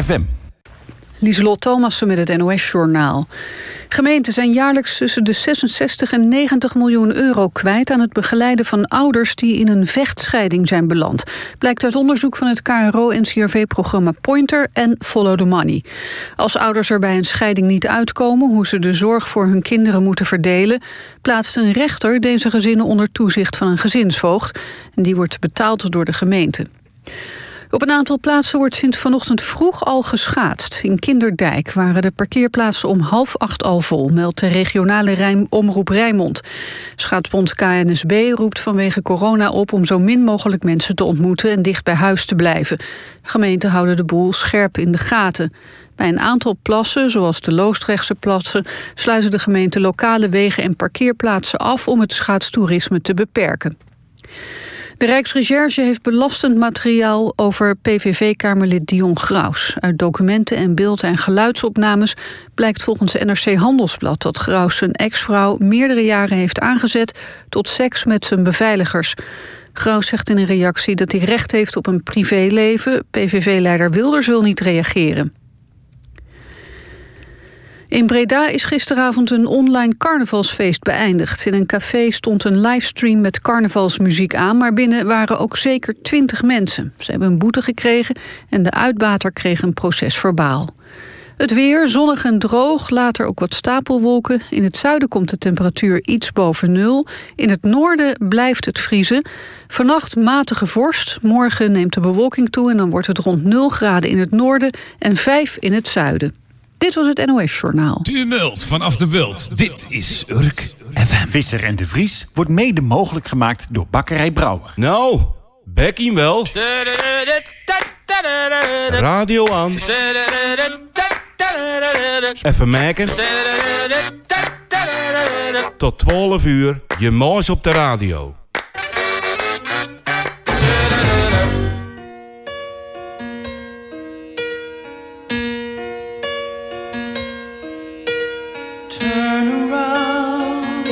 FM. Lieselot Thomassen met het NOS-journaal. Gemeenten zijn jaarlijks tussen de 66 en 90 miljoen euro kwijt... aan het begeleiden van ouders die in een vechtscheiding zijn beland. Blijkt uit onderzoek van het KRO-NCRV-programma Pointer en Follow the Money. Als ouders er bij een scheiding niet uitkomen... hoe ze de zorg voor hun kinderen moeten verdelen... plaatst een rechter deze gezinnen onder toezicht van een gezinsvoogd. En die wordt betaald door de gemeente. Op een aantal plaatsen wordt sinds vanochtend vroeg al geschaatst. In Kinderdijk waren de parkeerplaatsen om half acht al vol... meldt de regionale Rijm omroep Rijnmond. Schaatsbond KNSB roept vanwege corona op... om zo min mogelijk mensen te ontmoeten en dicht bij huis te blijven. Gemeenten houden de boel scherp in de gaten. Bij een aantal plassen, zoals de Loostrechtse plassen... sluiten de gemeenten lokale wegen en parkeerplaatsen af... om het schaatstoerisme te beperken. De Rijksrecherche heeft belastend materiaal over PVV-kamerlid Dion Graus. Uit documenten en beeld- en geluidsopnames blijkt volgens NRC Handelsblad dat Graus zijn ex-vrouw meerdere jaren heeft aangezet tot seks met zijn beveiligers. Graus zegt in een reactie dat hij recht heeft op een privéleven. PVV-leider Wilders wil niet reageren. In Breda is gisteravond een online carnavalsfeest beëindigd. In een café stond een livestream met carnavalsmuziek aan... maar binnen waren ook zeker twintig mensen. Ze hebben een boete gekregen en de uitbater kreeg een proces verbaal. Het weer, zonnig en droog, later ook wat stapelwolken. In het zuiden komt de temperatuur iets boven nul. In het noorden blijft het vriezen. Vannacht matige vorst. Morgen neemt de bewolking toe... en dan wordt het rond 0 graden in het noorden en 5 in het zuiden. Dit was het NOS Journaal. Tumult vanaf de Wild. Dit is Urk FM. Visser en de Vries wordt mede mogelijk gemaakt door Bakkerij Brouwer. Nou, Becky wel. Radio aan. Even merken. Tot 12 uur, je moos op de radio.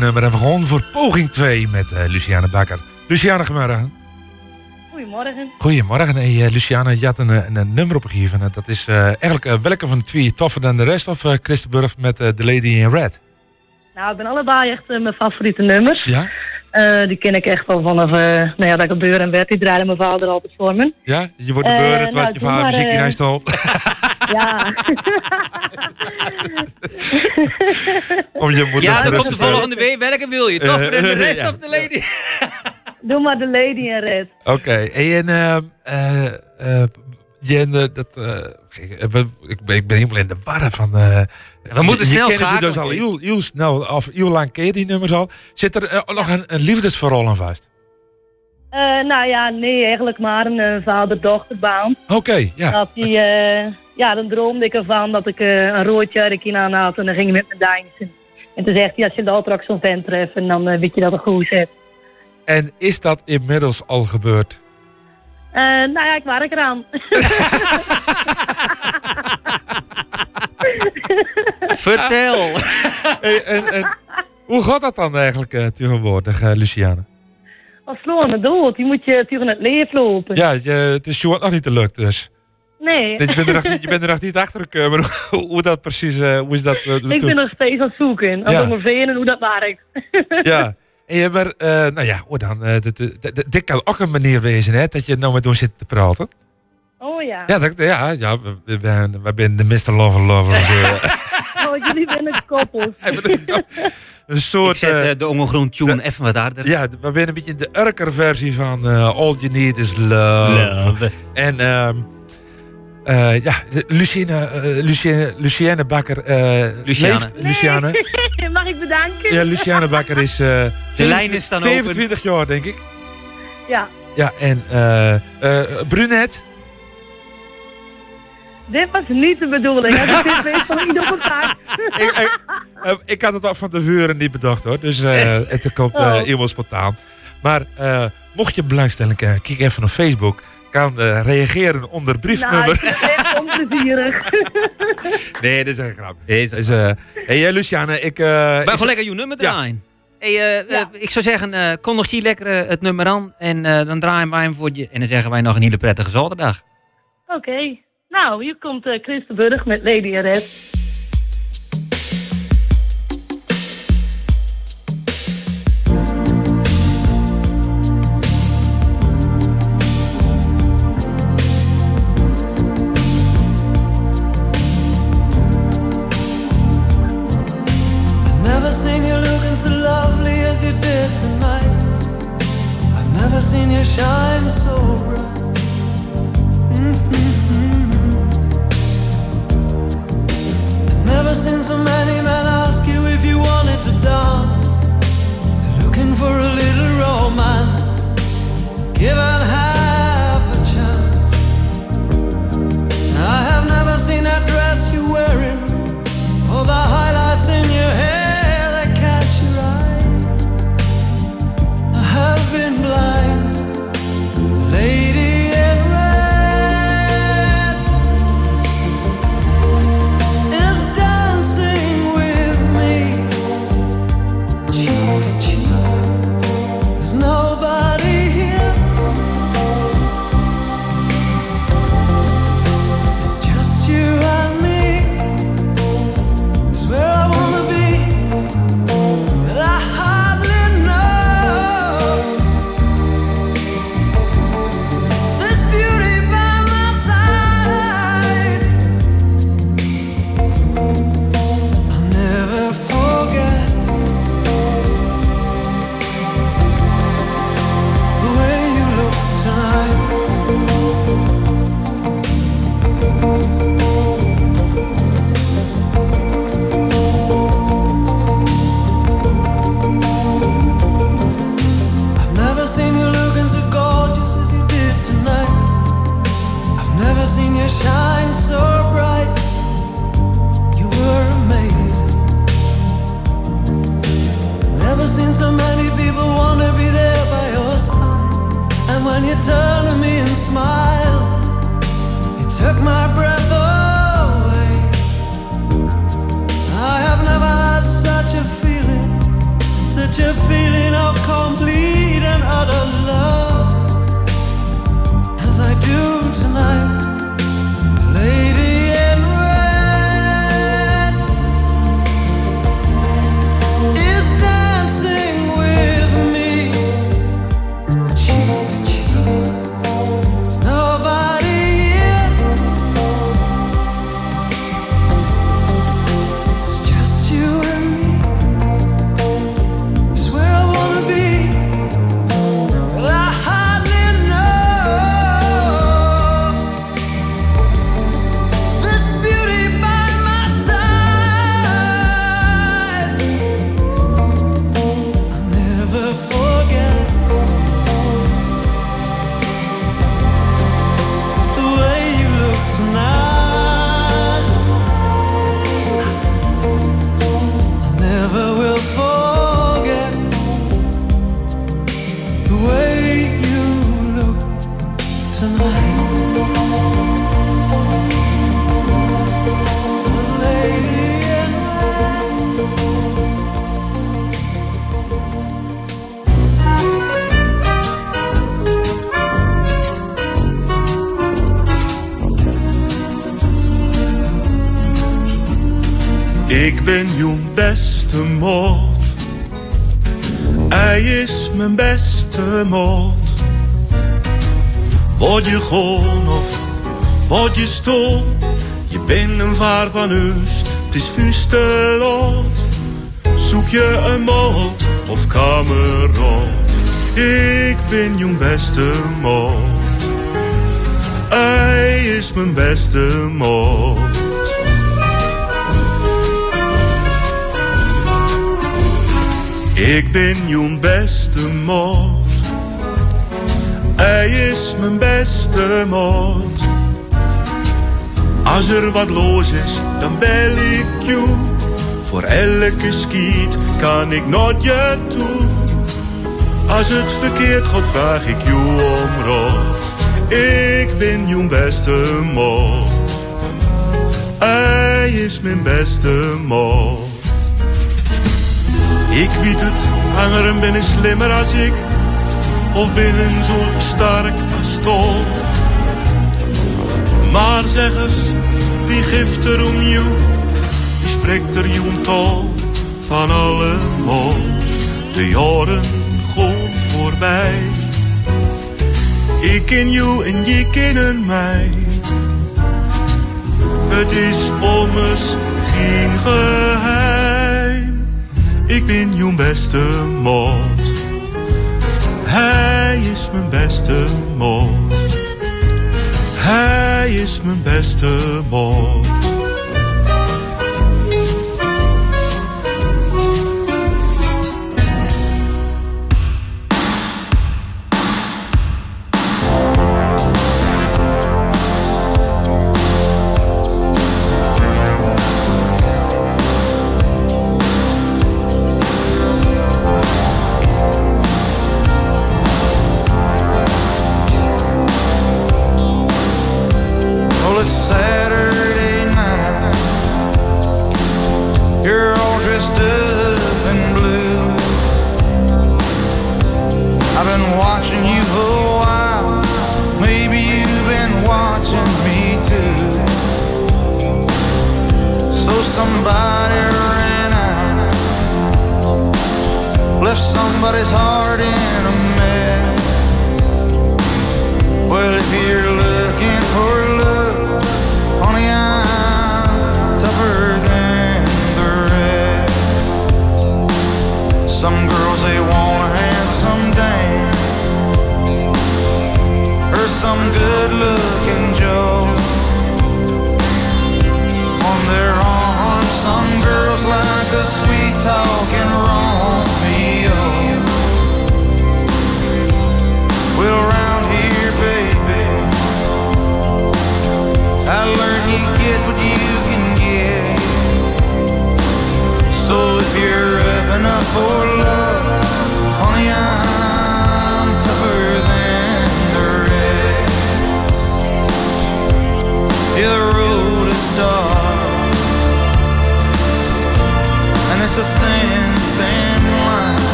Het zievernummer. En we gaan voor poging 2 met eh, Luciane Bakker. Luciane, goedemorgen. Goedemorgen. Goedemorgen. Hey, eh, Luciane, je had een, eh, een, een nummer opgegeven. En Dat is eigenlijk welke van de twee toffer dan de rest? Of Christenburg met The Lady in Red? Nou, ik ben allebei echt mijn favoriete nummers. Ja? Die ken ik echt al vanaf uh, nou ja, dat ik op en werd. Die draaide mijn vader altijd voor me. Ja? Je wordt de beurret nou, wat je vader muziek in huis. Ja. Om je moeder Ja, dan komt de volgende week. Welke wil je? Toffer dan de Eh, rest ja. of de lady? Doe maar de Lady in Red. Oké, hey, en eh, eh, eh, Jen, eh, dat, eh, eh, ik, ben, ik ben helemaal in de war van... eh, We moeten je, snel ze schakelen, dus al heel, heel snel, of heel lang je die nummers al. Zit er eh, nog een, een liefdesverhaal aan vast? Eh, nou ja, nee, eigenlijk maar een eh, vader-dochterbaan. Oké, ja. Dat die, eh, ja, dan droomde ik ervan dat ik eh, een rood jurkje aan had en dan ging ik met me dansen. En toen zegt hij, als je later ook zo'n vent treft, en dan eh, weet je dat het goed zit. En is dat inmiddels al gebeurd? Eh, nou ja, ik werk eraan. Vertel. Hey, en, en, hoe gaat dat dan eigenlijk eh, tegenwoordig, eh, Luciane? Als slaan me dood, die moet je tegen het leven lopen. Ja, je, het is Sjoerd nog niet gelukt dus. Nee. Je bent er nog niet, je bent er nog niet achter gekomen hoe, hoe dat precies, eh, hoe is dat? eh, ik ben nog steeds aan het zoeken. Aan Ja. onderveen en hoe dat werkt. Ja. En je maar, eh, nou ja, hoe dan? eh, dit, kan ook een manier wezen, hè, dat je nou met ons zit te praten. Oh ja. Ja, dat, ja, ja we, we, ben- we zijn de Mr. Lover Lovers. eh, Oh, jullie zijn een koppel. een soort... Ik zet de ongegroen tune even wat harder. Ja, we zijn een beetje de Urker versie van eh, All You Need Is Love. Love. En ehm eh, ja, de- Lucienne, eh, Lucienne, Lucienne Bakker. eh, Luciane. leeft- Luciane. Mag ik bedanken? Ja, Luciane Bakker is eh lijnen staan open. 25 jaar, denk ik. Ja, Ja, en eh eh Brunet. dit was niet de bedoeling. hè. Dit weet van op elkaar. ik, ik, ik had het al van tevoren niet bedacht hoor. Dus eh, het komt eh, Oh. helemaal spontaan. Maar eh, mocht je belangstelling hebben, kijk even op Facebook. Kan eh, reageren onder Nou, briefnummer. ik vind het echt onplezierig. nee, dat is een grap. Dus, eh, hey, eh, Luciane, ik... eh, Wij gaan lekker je nummer Ja. draaien. Hey, ik zou zeggen, eh kondig je lekker het nummer aan. En eh, dan draaien wij hem voor je. En dan zeggen wij nog een hele prettige zaterdag. Oké. Nou, hier komt eh Chris de Burg met Lady Red. Ben jouw beste moord. Hij is mijn beste moord. Word je gewoon of word je stom? Je bent een vaar van huis, het is vustelood. Zoek je een moord of kamerot? Ik ben jouw beste moord. Hij is mijn beste moord. Ik ben jouw beste moord. Hij is mijn beste moord. Als er wat los is, dan bel ik jou. Voor elke skiet kan ik naar je toe. Als het verkeerd gaat, vraag ik jou om raad. Ik ben jouw beste moord. Hij is mijn beste moord. Ik weet het, anderen ik slimmer als ik. Of ben een zo sterk pastoor. Maar zeg eens, wie geeft er om jou? Wie spreekt er jouw taal van alle mol? De jaren gaan voorbij. Ik ken jou en je kennen mij. Het is ommers geen geheim. Ik ben jouw beste moord. Hij is mijn beste moord. Hij is mijn beste moord.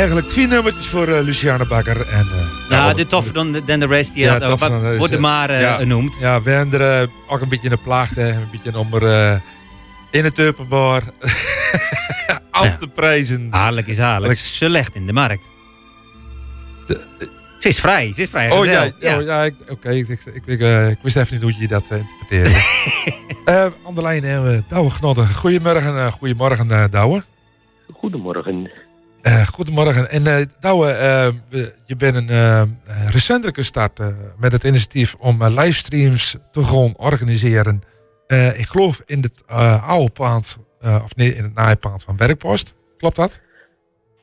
Eigenlijk vier nummertjes voor eh, Luciane Bakker. En, eh, Ja, de toffer dan, dan de rest. Die had, wat dan, wordt er maar eh, ja, genoemd. Ja, we hebben er eh, ook een beetje in de plaagd, hè. Een beetje om er eh, in het openbaar aan te prijzen. Aarlijk is aarlijk. Ze legt in de markt. Ze is vrij, ze is vrij. Oh ja, oh, ja ik- oké. ik, ik, ik, ik wist even niet hoe je dat eh, interpreteerde. Eh aan de lijn hebben we Douwe Knodden. Goedemorgen, eh goedemorgen eh, Douwe. Goedemorgen. Eh, goedemorgen. En eh Douwe, eh, je bent een recentelijk gestart met het initiatief om livestreams te gaan organiseren. Ik geloof in het oude pand, eh, of nee, in het naaipand van Werkpost. Klopt dat?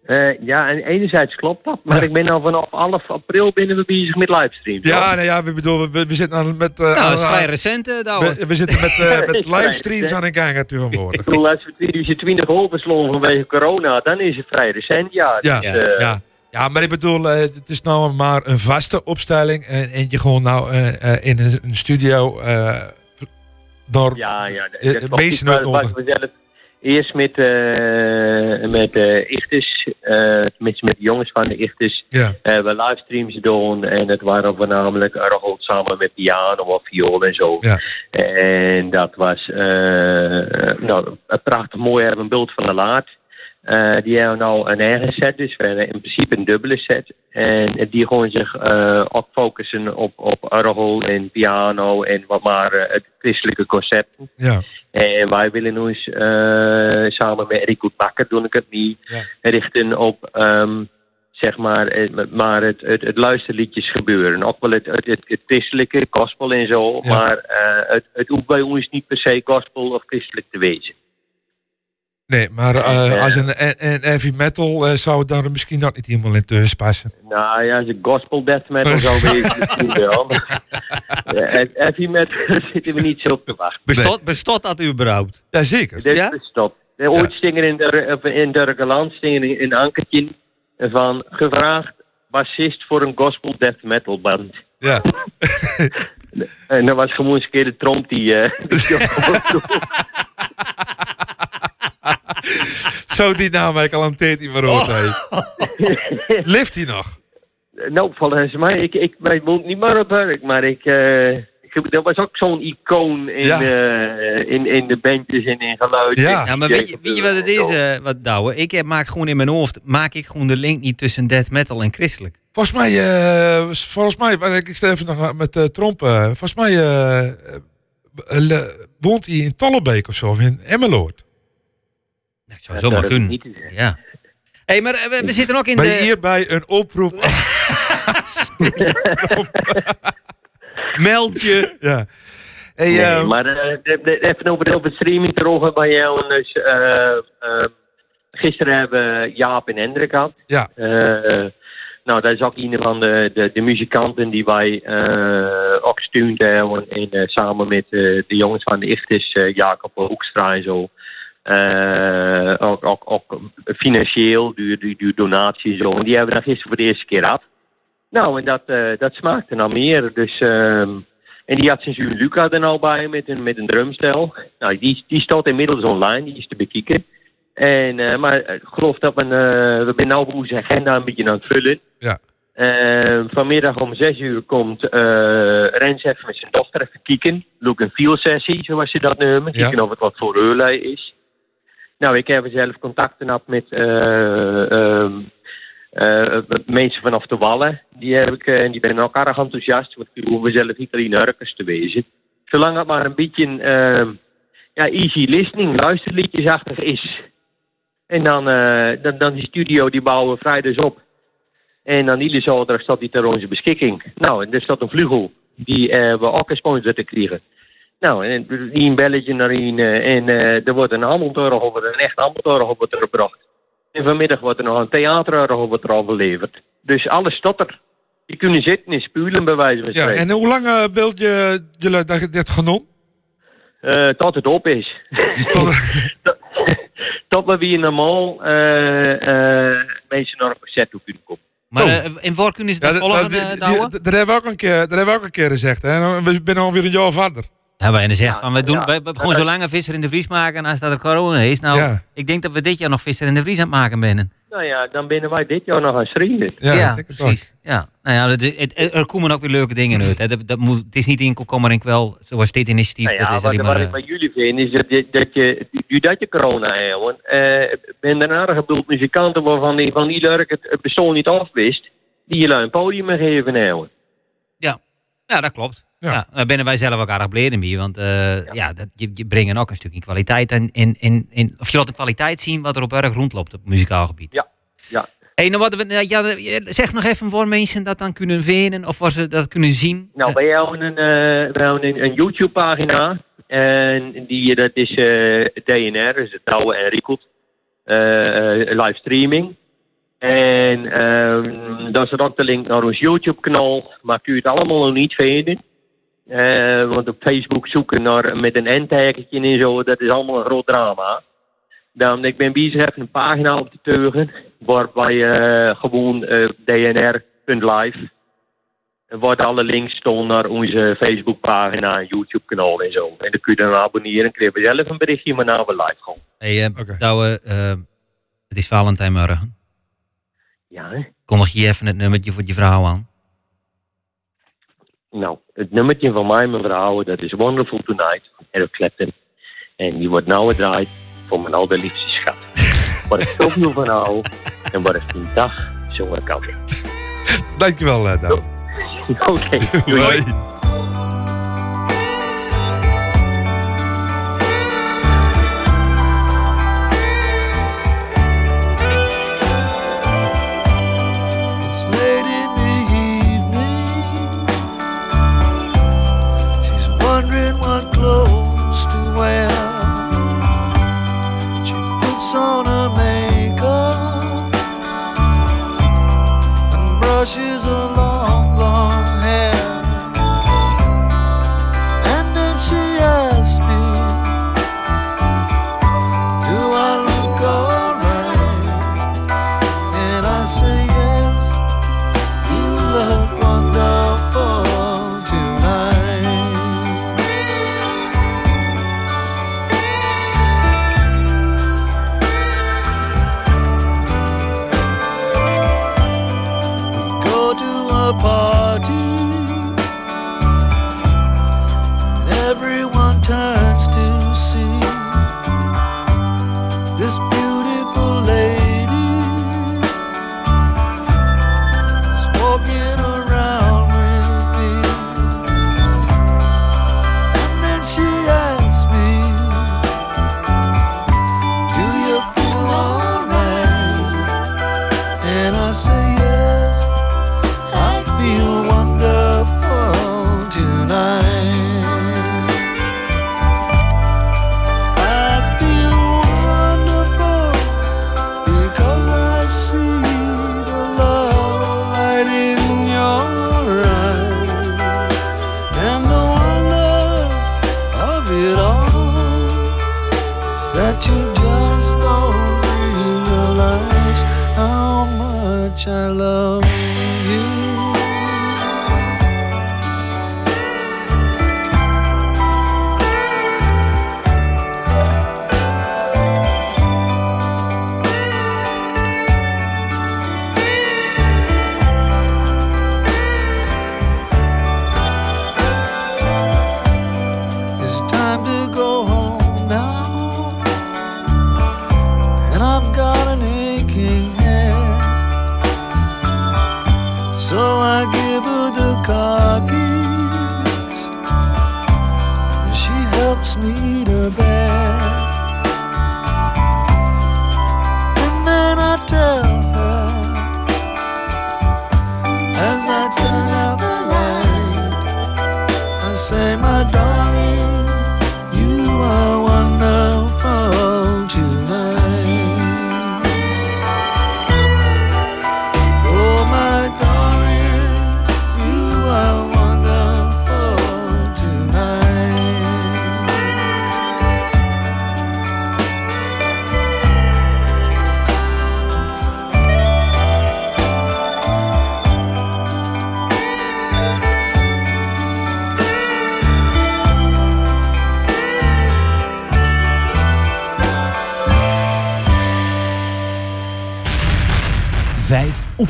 Eh, ja, en enerzijds klopt dat, maar ik ben al vanaf 11 april binnen we bezig met livestreams. Ja, nou ja, we, bedoel, we, we zitten aan met... eh, Nou, dat is aan- vrij recent, eh, we, we zitten met, eh, met livestreams aan de gang tegenwoordig. Ik bedoel, als we 2020 overslaan vanwege corona, dan is het vrij recent, ja. Ja, Dus, eh, ja. ja, maar ik bedoel, eh, het is nou maar een vaste opstelling. En, en je gewoon nou eh, eh, in een, studio eh door Ja, ja. dat de klopt. Eerst met, eh met eh Ichtes, eh, met, met de jongens van de Ichtes. Ja. eh, we livestreams doen en het waren voornamelijk Argold samen met piano of viool en zo. Ja. En dat was eh, nou, een prachtig mooi hebben een beeld van de laat. Eh, die hebben nou een eigen set, dus we hebben in principe een dubbele set. En die gewoon zich eh ook focussen op, op orgel en piano en wat maar eh, het christelijke concepten. Ja. En wij willen ons samen met Rico Bakker, doe ik het niet, richten op ehm, zeg maar, maar het, het, het luisterliedjes gebeuren. Ook wel het, het, het, het christelijke, gospel en zo, maar het, het hoeft bij ons niet per se gospel of christelijk te wezen. Nee, maar eh, als een, een, een heavy metal eh, zou het daar misschien nog niet helemaal in tussen passen. Nou ja, als het gospel death metal zou wezen, misschien wel. Eh, heavy metal zitten we niet zo op te wachten. Bestot, bestot dat überhaupt? Jazeker. Dit Ja? Eh, Ooit stingen in, der, in Durgeland stingen in een ankertje van gevraagd bassist voor een gospel death metal band. Ja. en dat was gewoon eens een keer de tromp die... eh, die Zo die naam ik al tijd niet meer hey. Leeft hij nog? nou, volgens mij, ik, ik, ik woon niet meer op werk, maar ik... eh, ik- dat was ook zo'n icoon in, Ja. eh, in, in de bandjes en in geluid. Ja, maar weet je, weet je wat het is, eh, wat Douwe? Ik heb, maak gewoon in mijn hoofd, maak ik gewoon de link niet tussen death metal en christelijk. Volgens mij, eh, volgens mij, ik sta even nog met uh, trompen. Volgens mij eh, eh, woont hij in Tollebeek of zo, of in Emmeloord. Dat zou zomaar kunnen. Ja. hey, maar eh, we, we zitten ook in Bij de... hierbij een oproep. Meld je. Ja. Hey, nee, eh, maar eh, even over, over streaming terug bij jou. Dus, eh, eh, gisteren hebben we Jaap en Hendrik gehad. Ja. Eh, nou, dat is ook een van de, de, de muzikanten die wij eh, ook gesteund hebben. En samen met eh, de jongens van de Ichtes, eh, Jacob Hoekstra en zo. Eh, ook, ook, ook financieel, die, die, die donatie en zo. Die hebben we dan gisteren voor de eerste keer af. Nou, en dat, eh, dat smaakte naar meer. Dus, ehm, en die had zoon Luca er nou bij met een, met een drumstel. Nou, die, die staat inmiddels online, die is te bekijken. En, eh, maar ik geloof dat we, eh, we zijn nou onze agenda een beetje aan het vullen. Ja. Eh, vanmiddag om zes uur komt eh Rens even met zijn dochter even kijken. Look and feel sessie, zoals ze dat noemen. Ja. Kijken of het wat voor Eurlei is. Nou, ik heb zelf contacten gehad met eh, ehm, eh, mensen vanaf de Wallen. Die, heb ik, eh, en die ben ook erg enthousiast, want die hoeven zelf niet alleen Urkers te wezen. Zolang het maar een beetje ehm, ja, easy listening, luisterliedjesachtig is. En dan, eh, dan, dan die studio die bouwen we vrijdags op. En dan iedere zaterdag staat die ter onze beschikking. Nou, en er staat een vlugel die eh, we ook een sponsor te krijgen. Nou, en die een belletje naar een eh, en eh, er wordt een handeltorgel, wordt een echt handeltorgel wordt er gebracht. En vanmiddag wordt er nog een theaterorgel wordt er al geleverd. Dus alles staat er. Je kunt zitten en spulen bij wijze van Ja, spreken. en hoe lang eh, wilt je jullie dat dit genomen? Eh, tot het op is. tot, tot we weer normaal eh, eh, mensen naar een concert toe kunnen komen. Maar eh, in waar kunnen ze dat Ja, volgen, eh? Dat hebben we ook een keer, dat hebben we ook een keer gezegd. Hè? En We zijn alweer een jaar verder. Ja, wij zegt van, we doen ja. we gewoon zo lang een visser in de vries maken als dat er corona is. Nou, Ja. ik denk dat we dit jaar nog visser in de vries aan het maken zijn. Nou ja, dan binnen wij dit jaar nog aan vrienden. Ja, precies. Ja. Nou ja, het- het- er komen ook weer leuke dingen uit. Hè. Dat, dat moet, het is niet enkel kommer en kwel zoals dit initiatief. Nou ja, dat is wat, alleen wat maar... ik bij jullie vind is dat je, dat je, dat je corona hebt. eh ben er aardig bedoeld muzikanten waarvan die, van het, het persoon niet afwist, die je een podium geven hebben. Ja. ja, dat klopt. Ja. daar ben wij zelf ook aardig blij mee. Want eh, ja. dat, je, je brengt ook een stukje kwaliteit in, in, in, in... Of je laat de kwaliteit zien wat er op erg rondloopt op muzikaal gebied. Ja, ja. Hey, nou, wat, we- ja, zeg nog even voor mensen dat dan kunnen vinden of waar ze dat kunnen zien. Nou, wij hebben een, eh, wij hebben een, een YouTube-pagina. En die, dat is eh, DNR, dus het Douwe en Riekelt. eh eh, livestreaming. En ehm dat is ook de link naar ons YouTube-kanaal. Maar kun je het allemaal nog niet vinden. Eh, want op Facebook zoeken naar, met een n-tagetje en zo, dat is allemaal een groot drama. Dan, ik ben bezig even een pagina op te teugen. Waarbij je eh, gewoon eh, dnr.live waar alle links staan naar onze Facebookpagina en YouTube-kanaal en zo. En dan kun je dan abonneren en krijg je zelf een berichtje maar na we live gaan. Hey, eh Douwe, eh, het is Valentijnmorgen. Ja, hè? Kondig je even het nummertje voor je vrouw aan. Nou, het nummertje van mij, mevrouw, dat is Wonderful Tonight van Eric Clapton. En die wordt nou gedraaid voor mijn allerliefste schat. Waar ik zoveel van hou en waar ik die dag zonder kan. Dankjewel, uh. Oké, doei. I love you.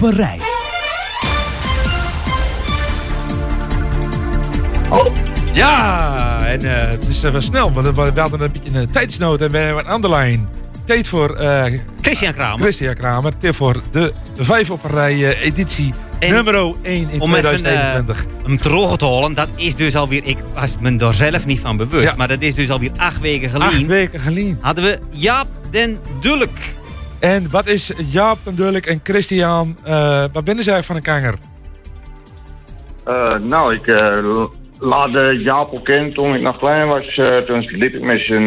Op een rij. Ja, en eh, het is even snel, want we hadden een beetje een tijdsnood en we hebben een underline. Tijd voor eh, Christian Kramer. Christian Kramer. Tijd voor de vijf op een rij eh, editie nummer 1 in Om even 2021. eh, hem terug te halen, dat is dus alweer, ik was me daar zelf niet van bewust, Ja. maar dat is dus alweer acht weken geleden. Acht weken geleden. Hadden we Jaap den Dulk. En wat is Jaap natuurlijk en Christian, eh wat binnen zij van een kanger? Eh, nou, ik eh laadde Jaap al kennen toen ik nog klein was. toen liep ik met zijn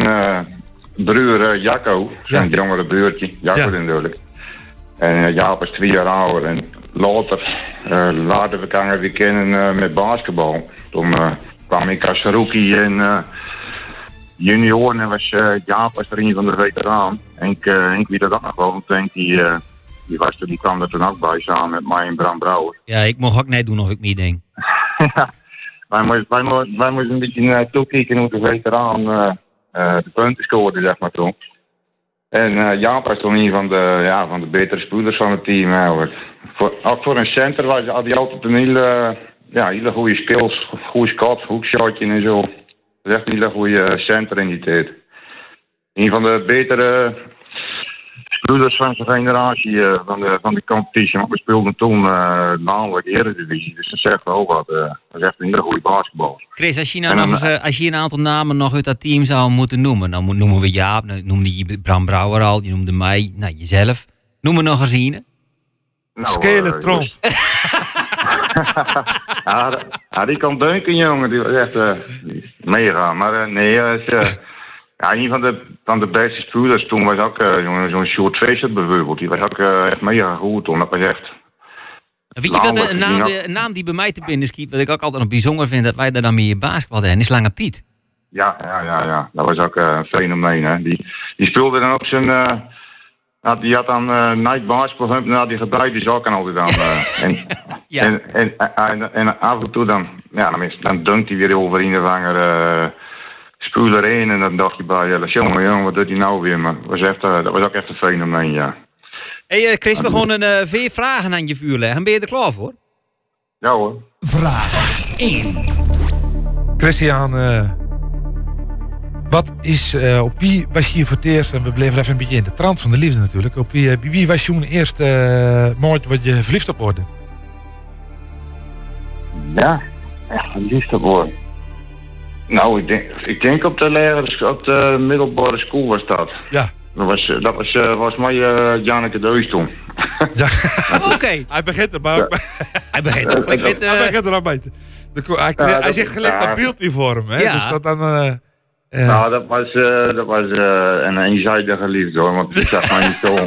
broer Jacco, zijn jongere broertje, Jacco natuurlijk. En Jaap is twee jaar ouder. En later laten we elkaar weer kennen met basketbal. Toen kwam ik als rookie en eh, junior en was eh, Jaap was er een van de veteraan. En ik, eh, ik wie dat ook nog wel, want Henk, die, eh, die, was er, die kwam er toen ook bij samen met mij en Bram Brouwer. Ja, ik mocht ook net doen of ik niet denk. Wij moesten, wij, moesten, wij moesten een beetje uh, toekijken hoe de veteraan eh, eh, de punten scoorde, zeg maar toen. En eh Jaap was toen een van de, ja, van de betere spelers van het team. eigenlijk. Voor, ook voor een center was, had hij altijd een hele, ja, hele goede skills, goede scot, hoekshotje en zo. Dat is echt een hele goede center in die tijd. Een van de betere spelers van zijn generatie eh, van, de, van de competitie. Maar we speelden toen uh, namelijk Eredivisie. Dus dat zegt wel wat. eh, dat is echt een hele goede basketbal. Chris, als je, nou En dan, nog eens, eh, als je een aantal namen nog uit dat team zou moeten noemen, dan noemen we Jaap, dan noemde je Bram Brouwer al, je noemde mij, nou jezelf. Noem er nog eens een. Nou, Skeletron. ja, die kan dunken, jongen. Die was echt eh, mega. Maar eh, nee, hij is, eh, ja, een van de, van de beste spelers toen was ook jongen, zo'n Short Tracer bijvoorbeeld. Die was ook echt mega goed toen. Dat was echt... Weet je wat, die naam, die- een naam die bij mij te binnen schiet, wat ik ook altijd nog bijzonder vind, dat wij daar dan meer basketbal hebben, is Lange Piet. Ja, ja, ja, ja. Dat was ook een fenomeen, hè. Die, die speelde dan op zijn... eh, nou, die had dan eh night basketbal, nou, die gebruikte die zakken altijd aan. eh, en, en, en, en, en af en toe dan, ja, dan, is, dan dunkt hij weer over een of andere eh, speler heen. En dan dacht je bij jezelf, jongen, jongen, wat doet hij nou weer? Maar dat was, echt, eh, dat was ook echt een fenomeen, ja. Hé hey, Chris, we gaan een eh, vier vragen aan je vuur leggen. Ben je er klaar voor? Ja hoor. Vraag 1. Christian, eh, wat is, eh, op wie was je hier voor het eerst, en we bleven even een beetje in de trant van de liefde natuurlijk, op wie, eh, wie was je toen eerst uh, mooi wat je verliefd op worden? Ja, echt verliefd op worden. Nou, ik denk, ik denk op de lagere, op de middelbare school was dat. Ja. Dat was, eh, dat was, eh, was mij uh, Janneke Deus toen. Oké. Hij begint er maar ook Hij begint ook met... Hij begint er ook bij. Hij, Ja, hij dat- zegt gelijk ja. dat beeld weer voor hem, hè? Ja. Dus dat dan... eh, Nou, dat was, eh, dat was eh, een eenzijdige liefde hoor, want ik zag mij niet zo.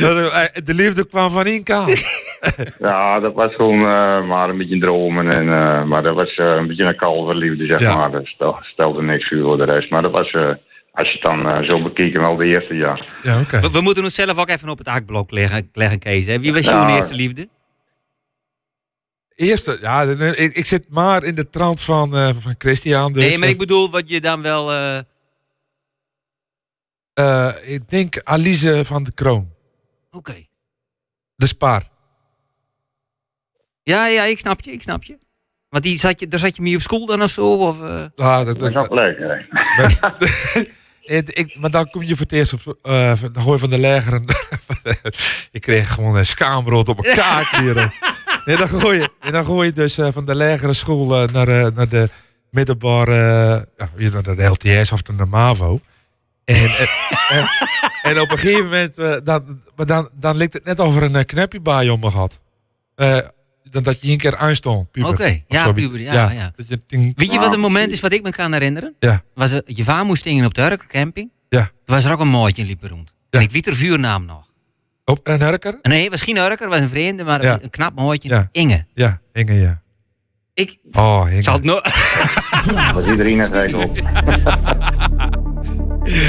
dat, eh, de liefde kwam van één kant. ja, dat was gewoon eh, maar een beetje dromen. En, eh, maar dat was eh, een beetje een kalverliefde, zeg Ja. maar. Dat stel, stelde niks voor de rest. Maar dat was, eh, als je het dan eh, zo bekijkt, wel de eerste jaar. Ja, oké. We, we moeten ons zelf ook even op het hakblok leggen, leggen Kees. Hè? Wie was jouw eerste liefde? Eerste, ja, ik, ik zit maar in de trant van, eh, van Christian. Dus, nee, maar ik bedoel wat je dan wel... eh, eh, ik denk Alice van de Kroon. Oké. De Spaar. Ja, ja, ik snap je, ik snap je. Want die zat je, daar zat je mee op school dan of zo? Of, eh? Ja, dat, Dat is ook leuk, hè. ik, ik- maar dan kom je voor het eerst op, eh, van- dan gooi van de leger. en- ik kreeg gewoon een schaamrood op mijn kaak hier. En dan gooi je, en dan gooi je dus eh, van de lagere school eh, naar, eh, naar de middelbare, ja, weer naar de LTS of naar de MAVO. En, en, en, en op een gegeven moment, eh, dan, maar dan, dan lijkt het net over een uh, knapje bij om me gehad. Eh, dan dat je één keer aanstond. puber. Oké, ja, puber, ja, ja. Dat je ting- Weet je wat een moment is wat ik me kan herinneren? Ja. Was, je vader moest dingen op de Urker camping. Ja. Was er ook een in liep rond. En ik weet er vuurnaam nog. Op een Urker? Nee, het was geen Urker, het was een vreemde, maar Ja. een knap maatje. Ja. Inge. Ja, Inge, ja. Ik... Oh, Inge. Zal het no Was iedereen het eigenlijk op.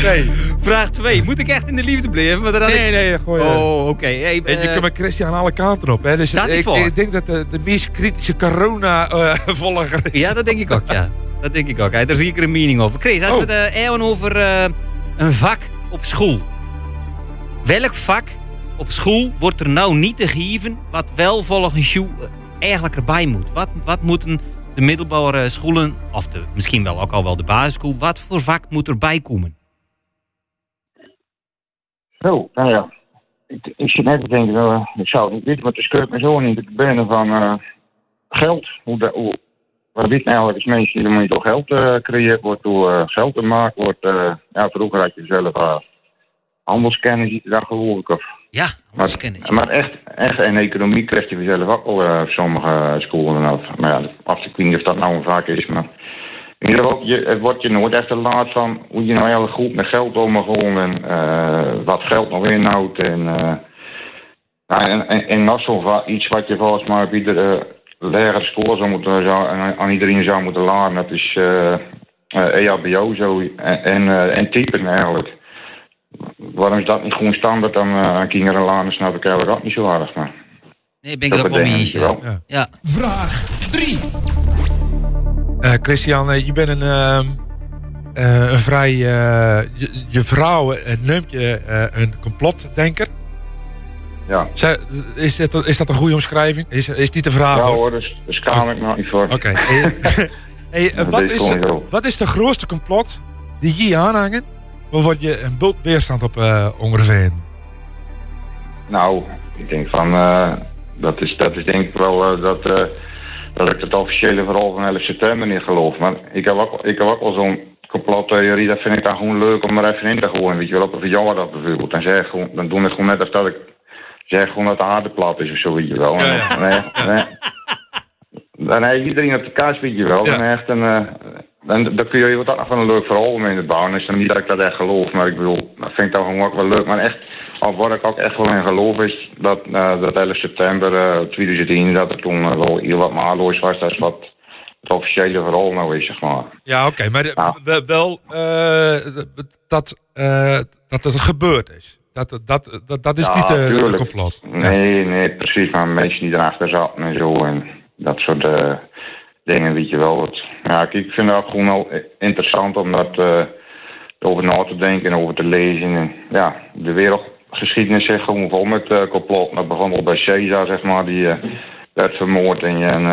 Nee. Vraag 2. Moet ik echt in de liefde blijven? Maar daar had Nee, ik- nee, gooi je. Oh, oké. Hey, En je eh, kunt met Christian alle kanten op. Hè? Dus Dat is ik, ik denk dat de, de meest kritische corona-volger is. Ja, dat denk ik ook, ja. Dat denk ik ook. Hij heeft er zeker een mening over. Chris, als Oh. we het eh, hebben over eh, een vak op school. Welk vak op school wordt er nou niet te geven wat wel volgens jou eh, eigenlijk erbij moet? Wat, wat moeten de middelbare scholen, of de, misschien wel ook al wel de basisschool, wat voor vak moet erbij komen? Zo, nou ja. Ik, ik zit net te denken, eh, ik zou het niet weten, maar het scheurt me zo niet te benen van eh, geld. Hoe dat, hoe, wat weet nou als mensen, dan moet toch geld creëren wordt door geld te maken wordt. ja, vroeger had je zelf handelskennis, dat geloof ik. Of, Ja. Maar, maar echt, echt in economie krijg je zelf ook al eh, op sommige scholen af. Maar ja, af, ik weet of dat nou een vak is, maar... In ieder geval, je, het wordt je nooit echt te laat van hoe je nou heel goed met geld om mag gaan en eh, wat geld nog inhoudt. En, eh nou, en, en, en zo'n va- iets wat je volgens mij op iedere lagere school zou moeten, zou, aan, iedereen zou moeten leren, dat is eh eh, EHBO zo, en, en, en typen eigenlijk. Waarom is dat niet gewoon standaard dan uh, aan kinderen leren, snap ik eigenlijk ook niet zo erg. Maar Nee, ben ik ook wel mee eens. ja. Vraag 3. Eh, Christian, eh, je bent een, ehm, eh, een vrij... eh, je, je vrouw eh, noemt je eh, een complotdenker. Ja. Zij- is, dat, is dat een goede omschrijving? Is, is niet de vraag? Ja hoor. dus, dus schaam ik me nog niet voor. Oké. Hey, eh, wat, is wat is de grootste complot die je aanhangen? Word je een bult weerstand op uh, ongeveer? Nou, ik denk van, eh, dat, is, dat is denk ik wel eh, dat, eh, dat ik het officiële verhaal van 11 september niet geloof. Maar ik heb ook, ik heb ook wel zo'n complottheorie, dat vind ik dan gewoon leuk om er even in te gooien. Weet je wel, op een verjaardag bijvoorbeeld. Dan, zeg gewoon, dan doe ik gewoon net als dat ik zeg gewoon dat de aarde plat is of zo, weet je wel. Nee, nee. Dan heeft iedereen op de kaas, weet je wel. Dan, echt een, dan, dan kun je wat nog van een leuk verhaal om in te bouwen. Dan niet dat ik dat echt geloof, maar ik bedoel, dat vind ik dan gewoon ook wel leuk. Maar echt, al wat ik ook echt wel in geloof is, dat, eh, dat 11 september eh 2010, dat er toen eh, wel heel wat maaloos was. Dat is wat het officiële verhaal nou is, zeg maar. Ja, oké, maar de- wel- wel eh, dat, eh, dat het gebeurd is. Dat, dat, dat, dat is Ja, niet tuurlijk. complot. Nee, nee, precies. Maar mensen die erachter zaten en zo en dat soort dingen, weet je wel. Wat, ja, ik, ik vind ook gewoon wel interessant om dat eh, over na te denken en over te lezen. En, ja, de wereldgeschiedenis zegt gewoon vol met eh complot. Dat begon al bij Caesar, zeg maar, die eh, werd vermoord. En, en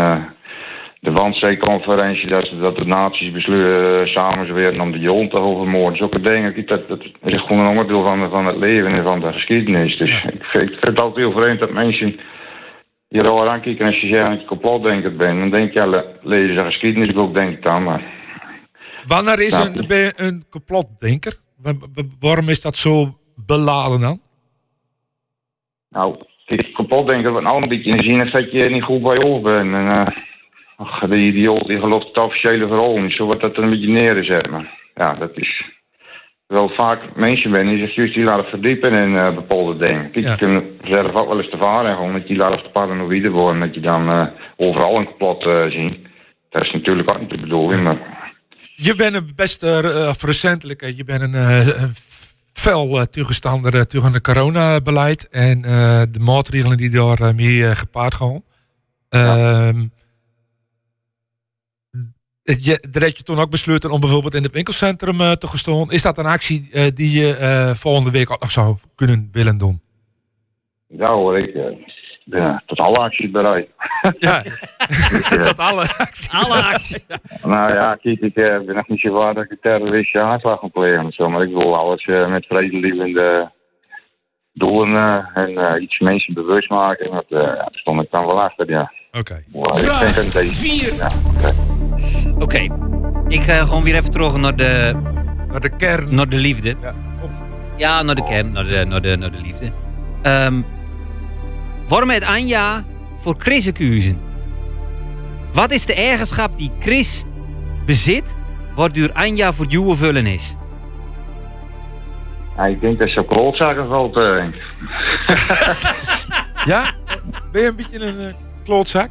de Wannsee-conferentie, dat, ze- dat de naties besluiten samen om de Joden te overmoorden. Zulke dingen, dat, dat is gewoon een onderdeel van, van het leven en van de geschiedenis. Dus ik, vind, ik vind het altijd heel vreemd dat mensen je raar aankijken als je zegt dat je complotdenker bent. Dan denk je, ja, le- lees je een geschiedenisboek, denk ik dan. Maar Wanneer is een, ben je een complotdenker? Wa- wa- Waarom is dat zo beladen dan? nou, kijk, complotdenker wordt nou een beetje in de zin dat je niet goed bij over bent. En, eh, ach, die idioot die gelooft het officiële verhaal niet. Zo wordt dat er een beetje neergezet. Maar ja, dat is wel vaak mensen ben die zich juist die laten verdiepen in eh, bepaalde dingen. Kijk, je kunt zelf ook wel eens te varen gewoon dat je laat te paranoïde worden. Dat je dan eh, overal een complot eh ziet. Dat is natuurlijk ook niet de bedoeling, maar... Je bent een best recentelijk, je bent een, fel uh, tegenstander tegen het coronabeleid en de maatregelen die daar mee eh, gepaard gaan. Ehm, je, daar heb je toen ook besloten om bijvoorbeeld in het winkelcentrum eh, te gaan. Is dat een actie eh, die je eh, volgende week ook nog zou kunnen willen doen? Ja hoor, ik, eh, ben tot alle acties bereid. Ja, tot alle acties. Alle acties. Nou ja, kijk, ik eh, ben nog niet zo waar dat ik een terroristische aanslag ga plegen of zo, maar ik wil alles eh, met vredelievende doen eh, en eh, iets mensen bewust maken. Dat, eh, daar stond ik dan wel achter, ja. Oké. Ja, Oké. Ik ga gewoon weer even terug naar de... Naar de kern. Naar de liefde. Ja, naar de kern, naar de, naar de, naar de liefde. Ehm waarom het Anja voor Chris keuzen? Wat is de eigenschap die Chris bezit, waardoor Anja voor jou vullen is? Ja, ik denk dat ze op klootzakken valt, eh. Ja? Ben je een beetje een eh, klootzak?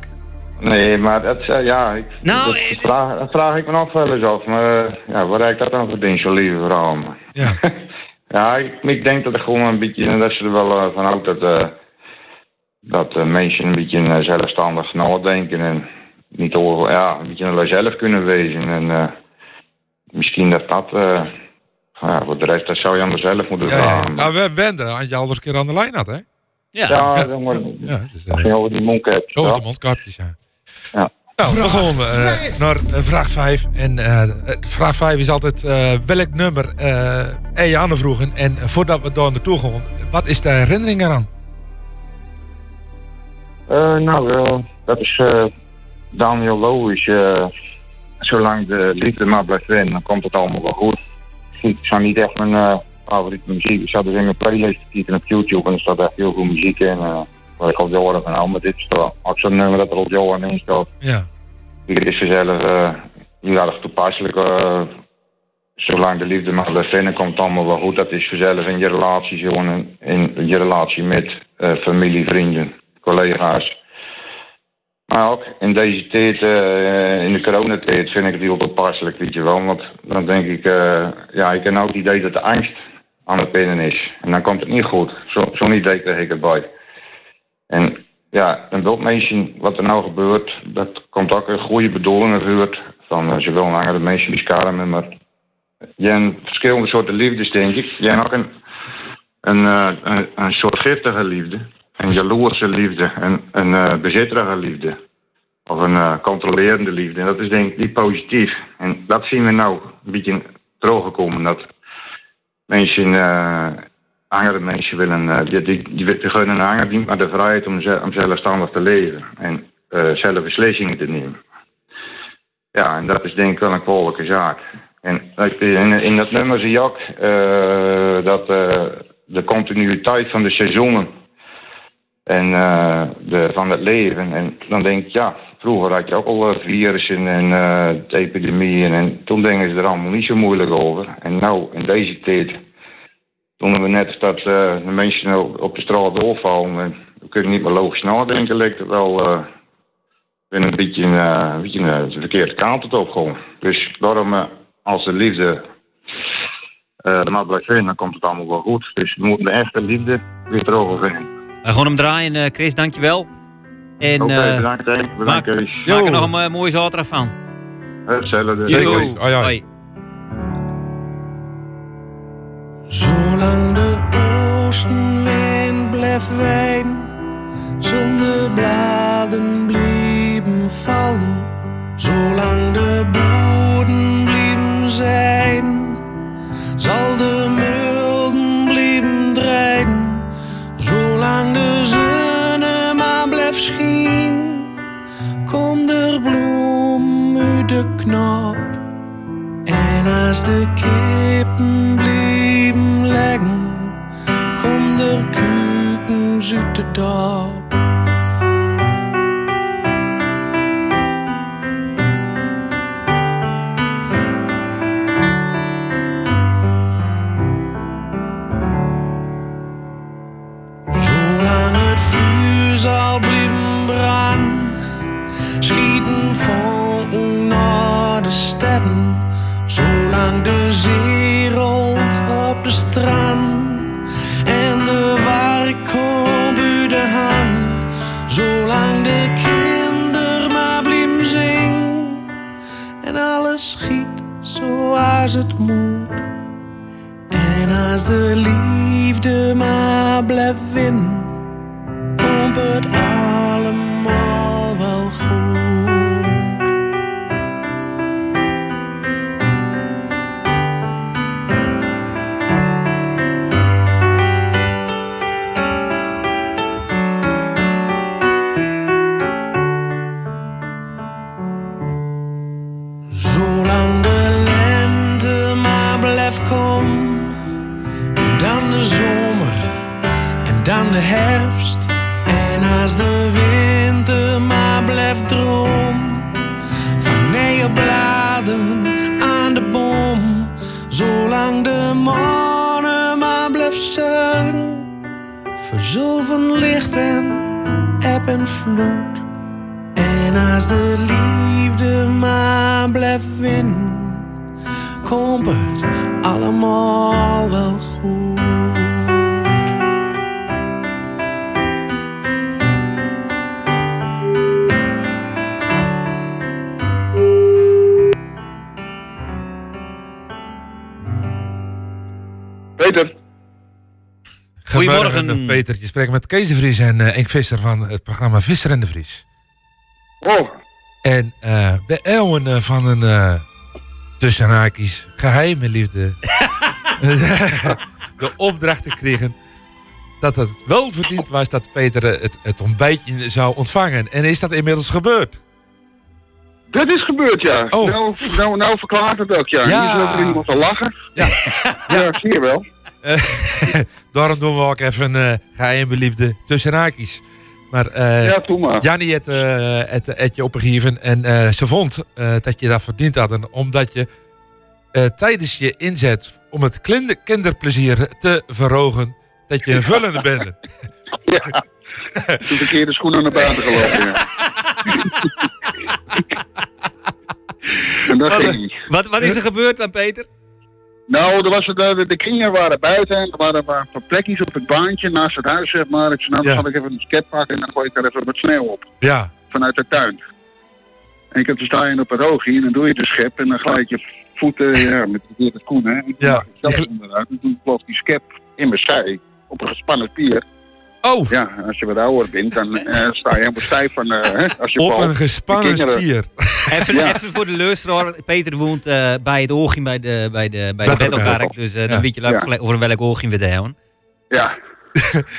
Nee, maar dat, eh, ja, ik, Nou, dat, vraag, dat vraag ik me nog wel eens af. Maar eh, ja, wat heb ik dat dan verdiend, zo'n lieve vrouw? Ja. ja, ik, ik denk dat ik gewoon een beetje, dat ze er wel eh, van houdt dat, eh, dat eh, mensen een beetje eh, zelfstandig nadenken en niet over, ja, een beetje naar zelf kunnen wezen. En eh, misschien dat dat, eh, ja, voor de rest, dat zou je aan mezelf moeten Ja, ja. vragen. Nou, we wenden aan je al eens een keer aan de lijn had, hè? Ja, ja, dan maar, ja, dus, ging over die mondkapjes. Over ja. de mondkapjes, ja. Ja. Nou, we gaan eh, naar eh, vraag 5. En eh, vraag 5 is altijd eh, welk nummer eh er je aan vroegen. En voordat we daar naartoe gaan, wat is de herinnering eraan? Eh, nou, dat is eh, Daniel Loos. eh zolang de liefde maar blijft winnen, dan komt het allemaal wel goed. Ik zou niet echt mijn eh, favoriete muziek. Ik in mijn playlist te kijken op YouTube en er staat echt heel veel muziek in. eh waar ik al jaren van hou, maar dit is toch ook zo'n nummer dat er al jaren in staat. Ja. Dit is eh heel erg toepasselijk. eh, zolang de liefde maar blijft winnen, komt allemaal wel goed. Dat is vanzelf in je relatie, gewoon in, in je relatie met eh, familie, vrienden, collega's. Maar ook in deze tijd, eh, in de coronatijd, vind ik het heel toepasselijk, weet je wel. Want dan denk ik, eh, ja, ik heb nou het idee dat de angst aan het binnen is. En dan komt het niet goed. Zo- Zo'n idee krijg ik erbij. En ja, een wildmeisje, wat er nou gebeurt, dat komt ook een goede bedoelingen vuurt. Van, uh, ze willen langer de mensen beschermen, maar je hebt verschillende soorten liefdes, denk ik. Je hebt ook een, een, eh, een, een soort giftige liefde. Een jaloerse liefde. Een, een eh, bezitterige liefde. Of een eh, controlerende liefde. En dat is denk ik niet positief. En dat zien we nou een beetje teruggekomen. Dat mensen, eh andere mensen willen, eh, die, die, die, gunnen een ander maar de vrijheid om, om zelfstandig te leven. En eh, zelf beslissingen te nemen. Ja, en dat is denk ik wel een kwalijke zaak. En in, in dat nummer zie je dat de continuïteit van de seizoenen en de, van het leven. En dan denk ik, ja, vroeger had je ook al eh, virussen en eh, epidemieën. En toen denken ze er allemaal niet zo moeilijk over. En nou, in deze tijd, toen we net dat eh, de mensen op- op de straat doorvallen. en we kunnen niet meer logisch nadenken, lijkt het wel. ben een beetje, een beetje de verkeerde kant op gewoon. Dus daarom, als de liefde maar blijft vinden, dan komt het allemaal wel goed. Dus we moeten de echte liefde weer terug vinden. We gaan hem draaien, Chris, dankjewel. En Oké, eh, bedankt, maak, Bedankt, maak er nog een eh, mooie zaterdag van. Hetzelfde. Yo. Hoi, hoi. Hoi. Zolang de oostenwind bleef wijn, zonder bladen blieven vallen, zolang de boden blieven zijn, zal de mulden blieven draaien, zolang de komt er bloem uit de knop. En als de kippen blijven leggen, komt er kuikens uit de moet. En als de liefde maar blijft winnen, Goedemorgen, Peter. Je spreekt met Kees de Vries en uh, Enk Visser van het programma Visser en de Vries. Oh. En eh we hebben eh, van een uh, tussen haakjes geheime liefde de opdracht gekregen dat het wel verdiend was dat Peter eh, het, het ontbijtje zou ontvangen. En is dat inmiddels gebeurd? Dat is gebeurd, ja. Oh. Nou, nou, nou verklaart het ook, ja. Ja. Hier is ook iemand te lachen. Ja. ja, zie je wel. Daarom doen we ook even een geheime liefde tussen haakjes. Maar, eh Ja, doe maar. Jannie het, eh, het, het je opgegeven en ze vond dat je dat verdiend had. En omdat je tijdens je inzet om het kinderplezier te verhogen, dat je een vullende bent. Ja. De verkeerde schoenen naar buiten gelopen, ja. en dat Wat, ging niet. wat, wat is er gebeurd dan, Peter? Nou, er was, de, de kinderen waren buiten en er waren maar een paar plekjes op het baantje naast het huis, zeg maar. Ik zei, nou, dan Ja. zal ik even een skep pakken en dan gooi ik daar even wat sneeuw op. Ja. Vanuit de tuin. En ik heb te staan op het oogje en dan doe je de schep en dan glijdt je voeten ja, met het koen, hè. En Ja. ik onderuit en toen vloog die skep in mijn zij op een gespannen pier. Oh! Ja, als je wat ouder bent, dan eh, sta je helemaal stijf van, eh, hè, als je Op valt. een gespannen spier. Even, Ja. even voor de luisteraar. Peter woont eh, bij het oogje bij de, bij de, bij de Bettelkerk. Dus eh, Ja. dan weet je leuk Ja. over welk oogje we het hebben. Ja.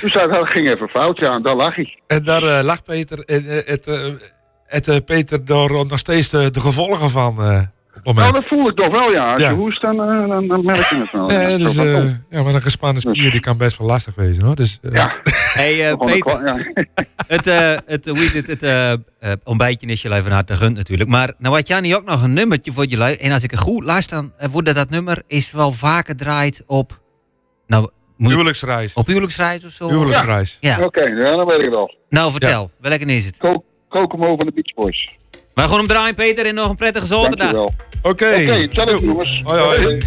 dus dat, dat ging even fout, ja, en daar lag hij. En daar eh, lag Peter. En het, het Peter daar nog steeds de, de gevolgen van. Nou, dat voel ik toch wel, ja. Als Ja. je hoest, dan, eh, dan, dan merk je het wel. Eh, dus, van, eh, oh. ja, maar een gespannen spier die kan best wel lastig wezen hoor. Dus, eh, Ja. Hey, eh, een Peter. ja. Het, eh, het, hoe het, het ontbijtje is je lui van harte gegund natuurlijk. Maar nou had Jannie ook nog een nummertje voor jullie. En als ik het goed luister, dan wordt dat nummer is wel vaker draait op... Nou, moet- Huwelijksreis. Op huwelijksreis of zo? Huwelijksreis. Ja. Oké, ja, dan weet ik het al. Nou, vertel. Welke is het? Hem over de Beach Boys. Wij gaan hem draaien, Peter. En nog een prettige zaterdag. Oké. Oké, hetzelfde jongens. Hoi, hoi.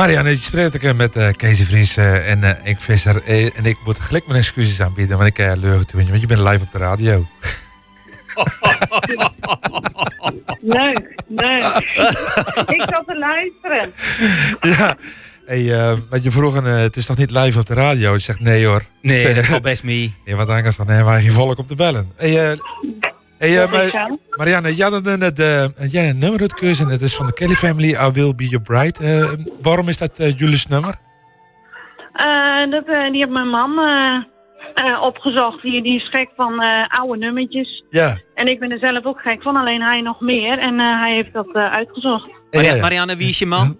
Marianne. Je ook eh, met eh Kees Vries eh, en eh Henk Visser. Eh, en ik moet gelijk mijn excuses aanbieden, want ik uh, leugen toen, want je bent live op de radio. Leuk, leuk. ik zat te luisteren. ja. Hey, eh, want je vroeg, eh, het is toch niet live op de radio? Je zegt nee hoor. Nee, dat valt best mee. Ja, wat anders dan hebben wij geen volk om te bellen. Hey, eh, hey, eh. Marianne, jij had een, eh, had jij een nummer uitgekozen. Het is van de Kelly Family, I Will Be Your Bride. Eh, waarom is dat eh, jullie nummer? Eh, dat, die heeft mijn man opgezocht. Die, die is gek van eh, oude nummertjes. Ja. En ik ben er zelf ook gek van, alleen hij nog meer. En eh, hij heeft dat eh, uitgezocht. Maria- Marianne, wie is je man?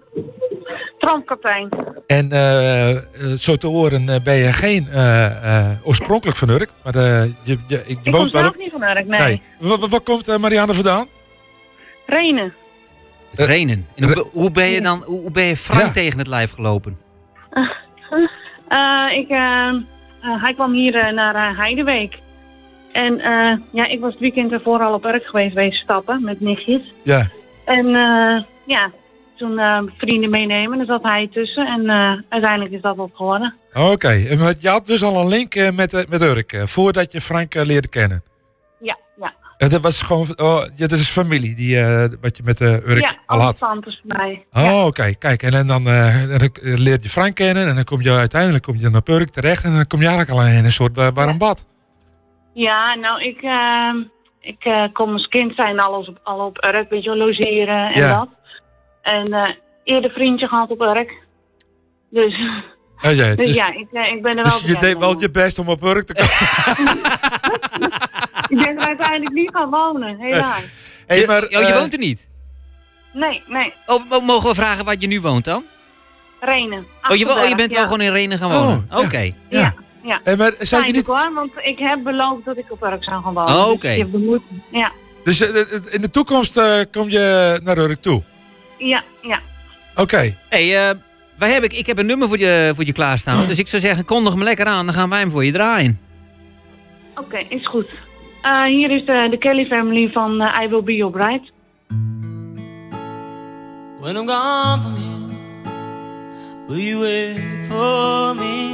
Strandkaptein. En eh, eh, zo te horen eh, ben je geen eh, eh, oorspronkelijk van Urk. Maar eh, je, je, je Ik kom woont wel zelf op... niet van Urk, nee. Waar- waar komt Marianne vandaan? Renen. Renen. En hoe, hoe ben je dan, hoe ben je Frank tegen het lijf gelopen? Eh, ik, hij kwam hier naar Heideweek. En eh, ja, ik was het weekend ervoor al op Urk geweest, wezen stappen met nichtjes. Ja. En eh, ja, toen eh, vrienden meenemen, daar zat hij tussen. En eh, uiteindelijk is dat wat geworden. Oké, en maar je had dus al een link eh, met, eh, met Urk, eh, voordat je Frank eh, leerde kennen. Ja, ja. Eh, dat was gewoon, oh, ja, dat is familie die, eh, wat je met eh Urk ja, al had. tantes voor mij. Oh, oké, kijk. En, dan eh, dan leer je Frank kennen en dan kom je uiteindelijk kom je naar Urk terecht en dan kom je eigenlijk al in een soort eh, warm bad. Ja, nou, ik, eh, ik eh, kom als kind zijn alles op, al op Urk, weet je logeren en Ja. dat. En eh eerder vriendje gehad op Urk. Dus, Oh, ja, dus dus, ja, ik, eh, ik ben er wel dus je deed wel je best om op Urk te komen. Ik ben er uiteindelijk niet gaan wonen, helaas. Hey, maar, oh, je eh, woont er niet? Nee, nee, Oh, mo- mogen we vragen wat je nu woont dan? Renen. Oh, je, oh, je bent ja. wel gewoon in Renen gaan wonen? Oh. Oké. Ja, ja. Hey, maar zou je niet... hoor, want ik heb beloofd dat ik op Urk zou gaan wonen. Oh, Dus oké. de moed. Ja, Dus in de toekomst kom je naar Urk toe? Ja, ja. Oké. Hey, eh, wij hebben, ik heb een nummer voor je, voor je klaarstaan. Dus ik zou zeggen, kondig hem lekker aan. Dan gaan wij hem voor je draaien. Oké, is goed. Eh, hier is de, de Kelly family van eh, I Will Be Your Bride. When I'm gone from here, will you wait for me?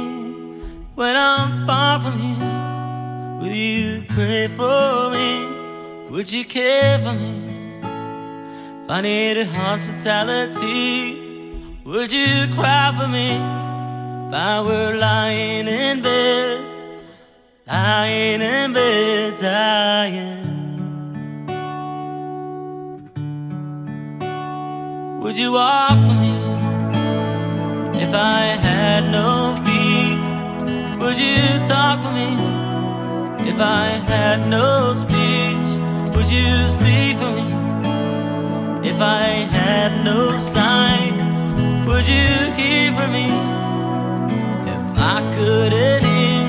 When I'm far from here, will you pray for me? Would you care for me? If I needed hospitality, would you cry for me? If I were lying in bed, lying in bed, dying. Would you walk for me if I had no feet? Would you talk for me if I had no speech? Would you see for me if I had no sight? Would you hear from me if I couldn't hear?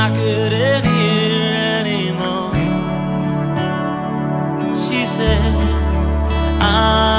I couldn't hear anymore. She said, I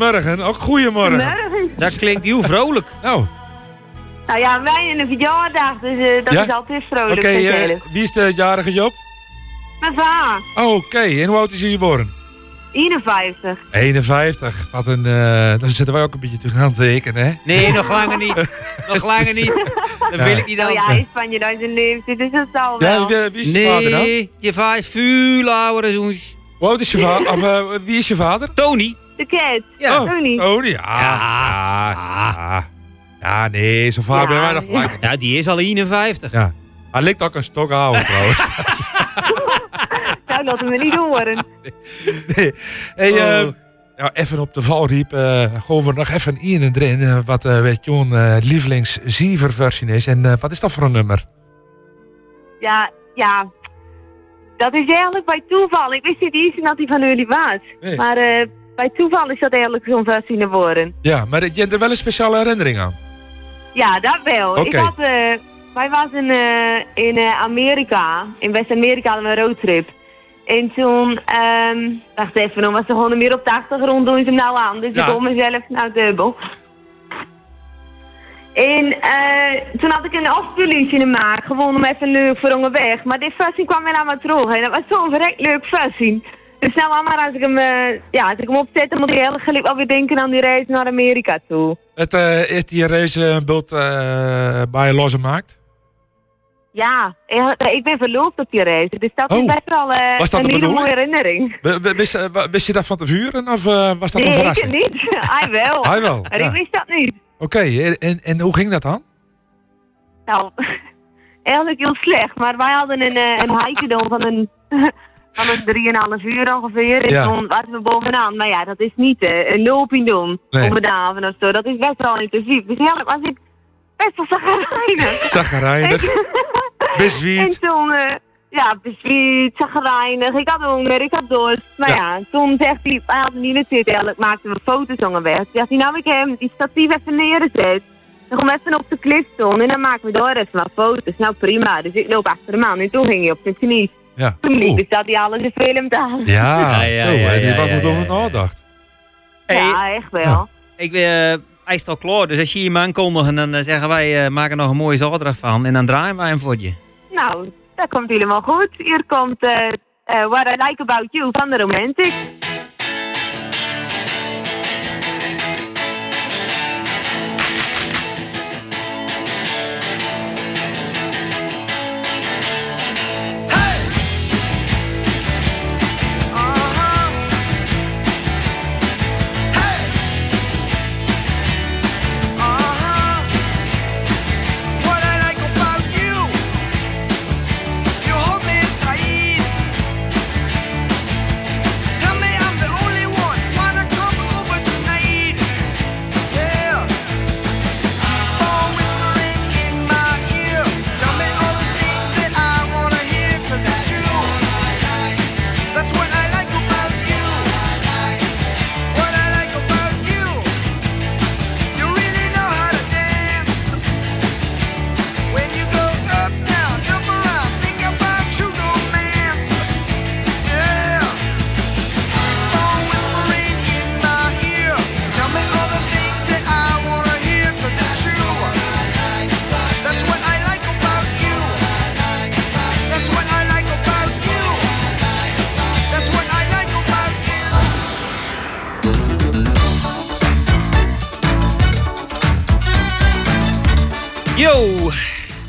Gemorgen, ook goedemorgen. Goedemorgen. Dat klinkt heel vrolijk. Nou, Nou ja, wij in een verjaardag, dus eh, dat Ja? is altijd oké, vrolijk eh, natuurlijk. wie is de jarige Job? Mijn vader, Oh, oké, en hoe oud is hij geboren? 51. 51. Wat een. eh dan zitten wij ook een beetje te gaan tekenen, hè? Nee, nog langer niet. nog langer niet. Dat wil ik niet Oh aan. ja, hij is van je duizend leeftijd, dus dat zal wel. Ja, wie, is je vader dan? Nee, je vader is veel ouder dan ons. Hoe oud is je vader? Of eh, wie is je vader? Tony. De cat. Ja. Oh, Tony. Tony, ja. Ja, ja. Ja, nee, zo vader ben wij nog gelijk. Ja, die is al 51. Ja. Hij lijkt ook een stok ouder trouwens. Nou, laten we niet horen. nee. Hey, eh, ja, even op de valriep. eh gewoon we nog even in en erin. eh, wat eh weet John eh lievelings versie is. En eh, wat is dat voor een nummer? Ja, ja. Dat is eigenlijk bij toeval. Ik wist niet eens dat hij van jullie was. Nee. Maar eh, bij toeval is dat eigenlijk zo'n versie naar voren. Ja, maar je hebt er wel een speciale herinnering aan. Ja, dat wel. Ik had, eh, wij waren eh, in eh, Amerika, in West-Amerika hadden we een roadtrip. En toen, ehm wacht even, dan was er gewoon meer op de achtergrond doen ze hem nou aan. Dus Ja. ik hoor mezelf nou dubbel. En toen had ik een afspeelliedje in de maak, gewoon om even leuk voor onderweg. Maar dit versie kwam weer aan me terug en dat was zo'n verrekt leuk versie. Dus nou maar als ik hem, eh, ja, als ik hem opzet, dan moet ik heel gelijk wel weer denken aan die reis naar Amerika toe. Het eh, is die race een beeld eh, bij Losse Maakt? Ja, eh, ik ben verloofd op die reis. Dus dat is Oh. best wel eh, Was dat een hele mooie herinnering. Wist, eh, je dat van tevoren of eh, was dat nee, een verrassing? ik niet. Hij wel. Hij wel, Maar ja. ik wist dat niet. Oké, en, en, en hoe ging dat dan? Nou, eigenlijk heel slecht. Maar wij hadden een, eh, een hike van een, van een 3,5 uur ongeveer. En Ja. toen waren we bovenaan. Maar ja, dat is niet eh, een looping doen. Nee. Op een avond of zo. Dat is best wel intensief. Dus eigenlijk was ik best wel zagrijnig. Zagrijnig. En Biswiet. toen, eh, ja, bezwiet, zagrijnig. Ik had honger, ik had dorst. Maar ja, toen zegt hij, hij had niet het zitten eigenlijk, maakten we foto's onderweg. Toen zegt hij, nou ik heb hem die statief even neergezet. Dan gaan we even op de klif staan en dan maken we daar even wat foto's. Nou prima, dus ik loop achter hem aan en toen ging hij op zijn knie. Ja. Toen liep ik dat hij alles in film. Ja, Ja, ja, zo, ja, hè, die ja, was ja, goed ja, over ja. nagedacht. Ja, echt wel. Ik ben, eh, hij is al klaar, dus als je hem aankondigt, dan eh, zeggen wij, eh, maken er nog een mooie zaterdag van. En dan draaien wij hem voor je. Nou, dat komt helemaal goed. Hier komt eh eh, What I Like About You van de Romantic.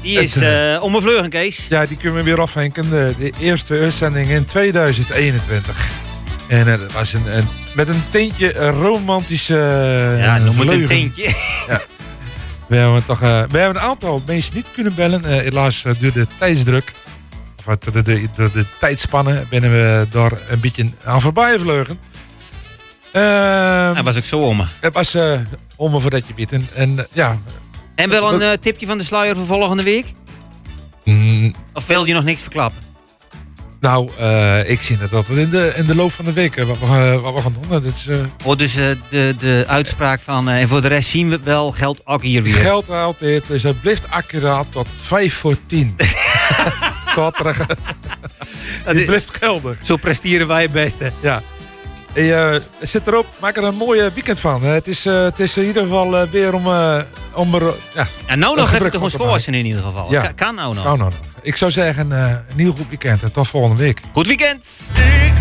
Die is eh om mijn vleugen, Kees. Ja, die kunnen we weer afhenken. De, de eerste uitzending in 2021. En eh, dat was een, een, met een tintje romantische Ja, noem het een tintje. Ja. We hebben, toch, we hebben een aantal mensen niet kunnen bellen. Helaas door de tijdsdruk. Of wat, de, de, de, de tijdspannen binnen we daar een beetje aan voorbij vleugen. Ehm, Hij was ook zo om. Het was om voordat je biedt. En, en ja, En wel een eh, tipje van de sluier voor volgende week? mm, Of wil je nog niks verklappen? nou, eh, ik zie het altijd in de, in de loop van de week. eh, Wat we, wat we gaan doen. Dat is, Oh, dus de, de uitspraak van... en voor de rest zien we het wel, geldt ook hier weer. Geldt altijd, dus het blijft accuraat tot 5 voor 10. Zaterdag. Die blijft geldig. Zo presteren wij het beste. Ja. Hey, eh, zit erop, maak er een mooie weekend van. Eh, het, is, eh, het is in ieder geval eh, weer om, eh, om er... ja, En nou nog even maken. scorsen in ieder geval. Ja. Kan, kan nou nog. Kan nou nog. Ik zou zeggen, eh, een heel goed weekend en tot volgende week. Goed weekend! Ik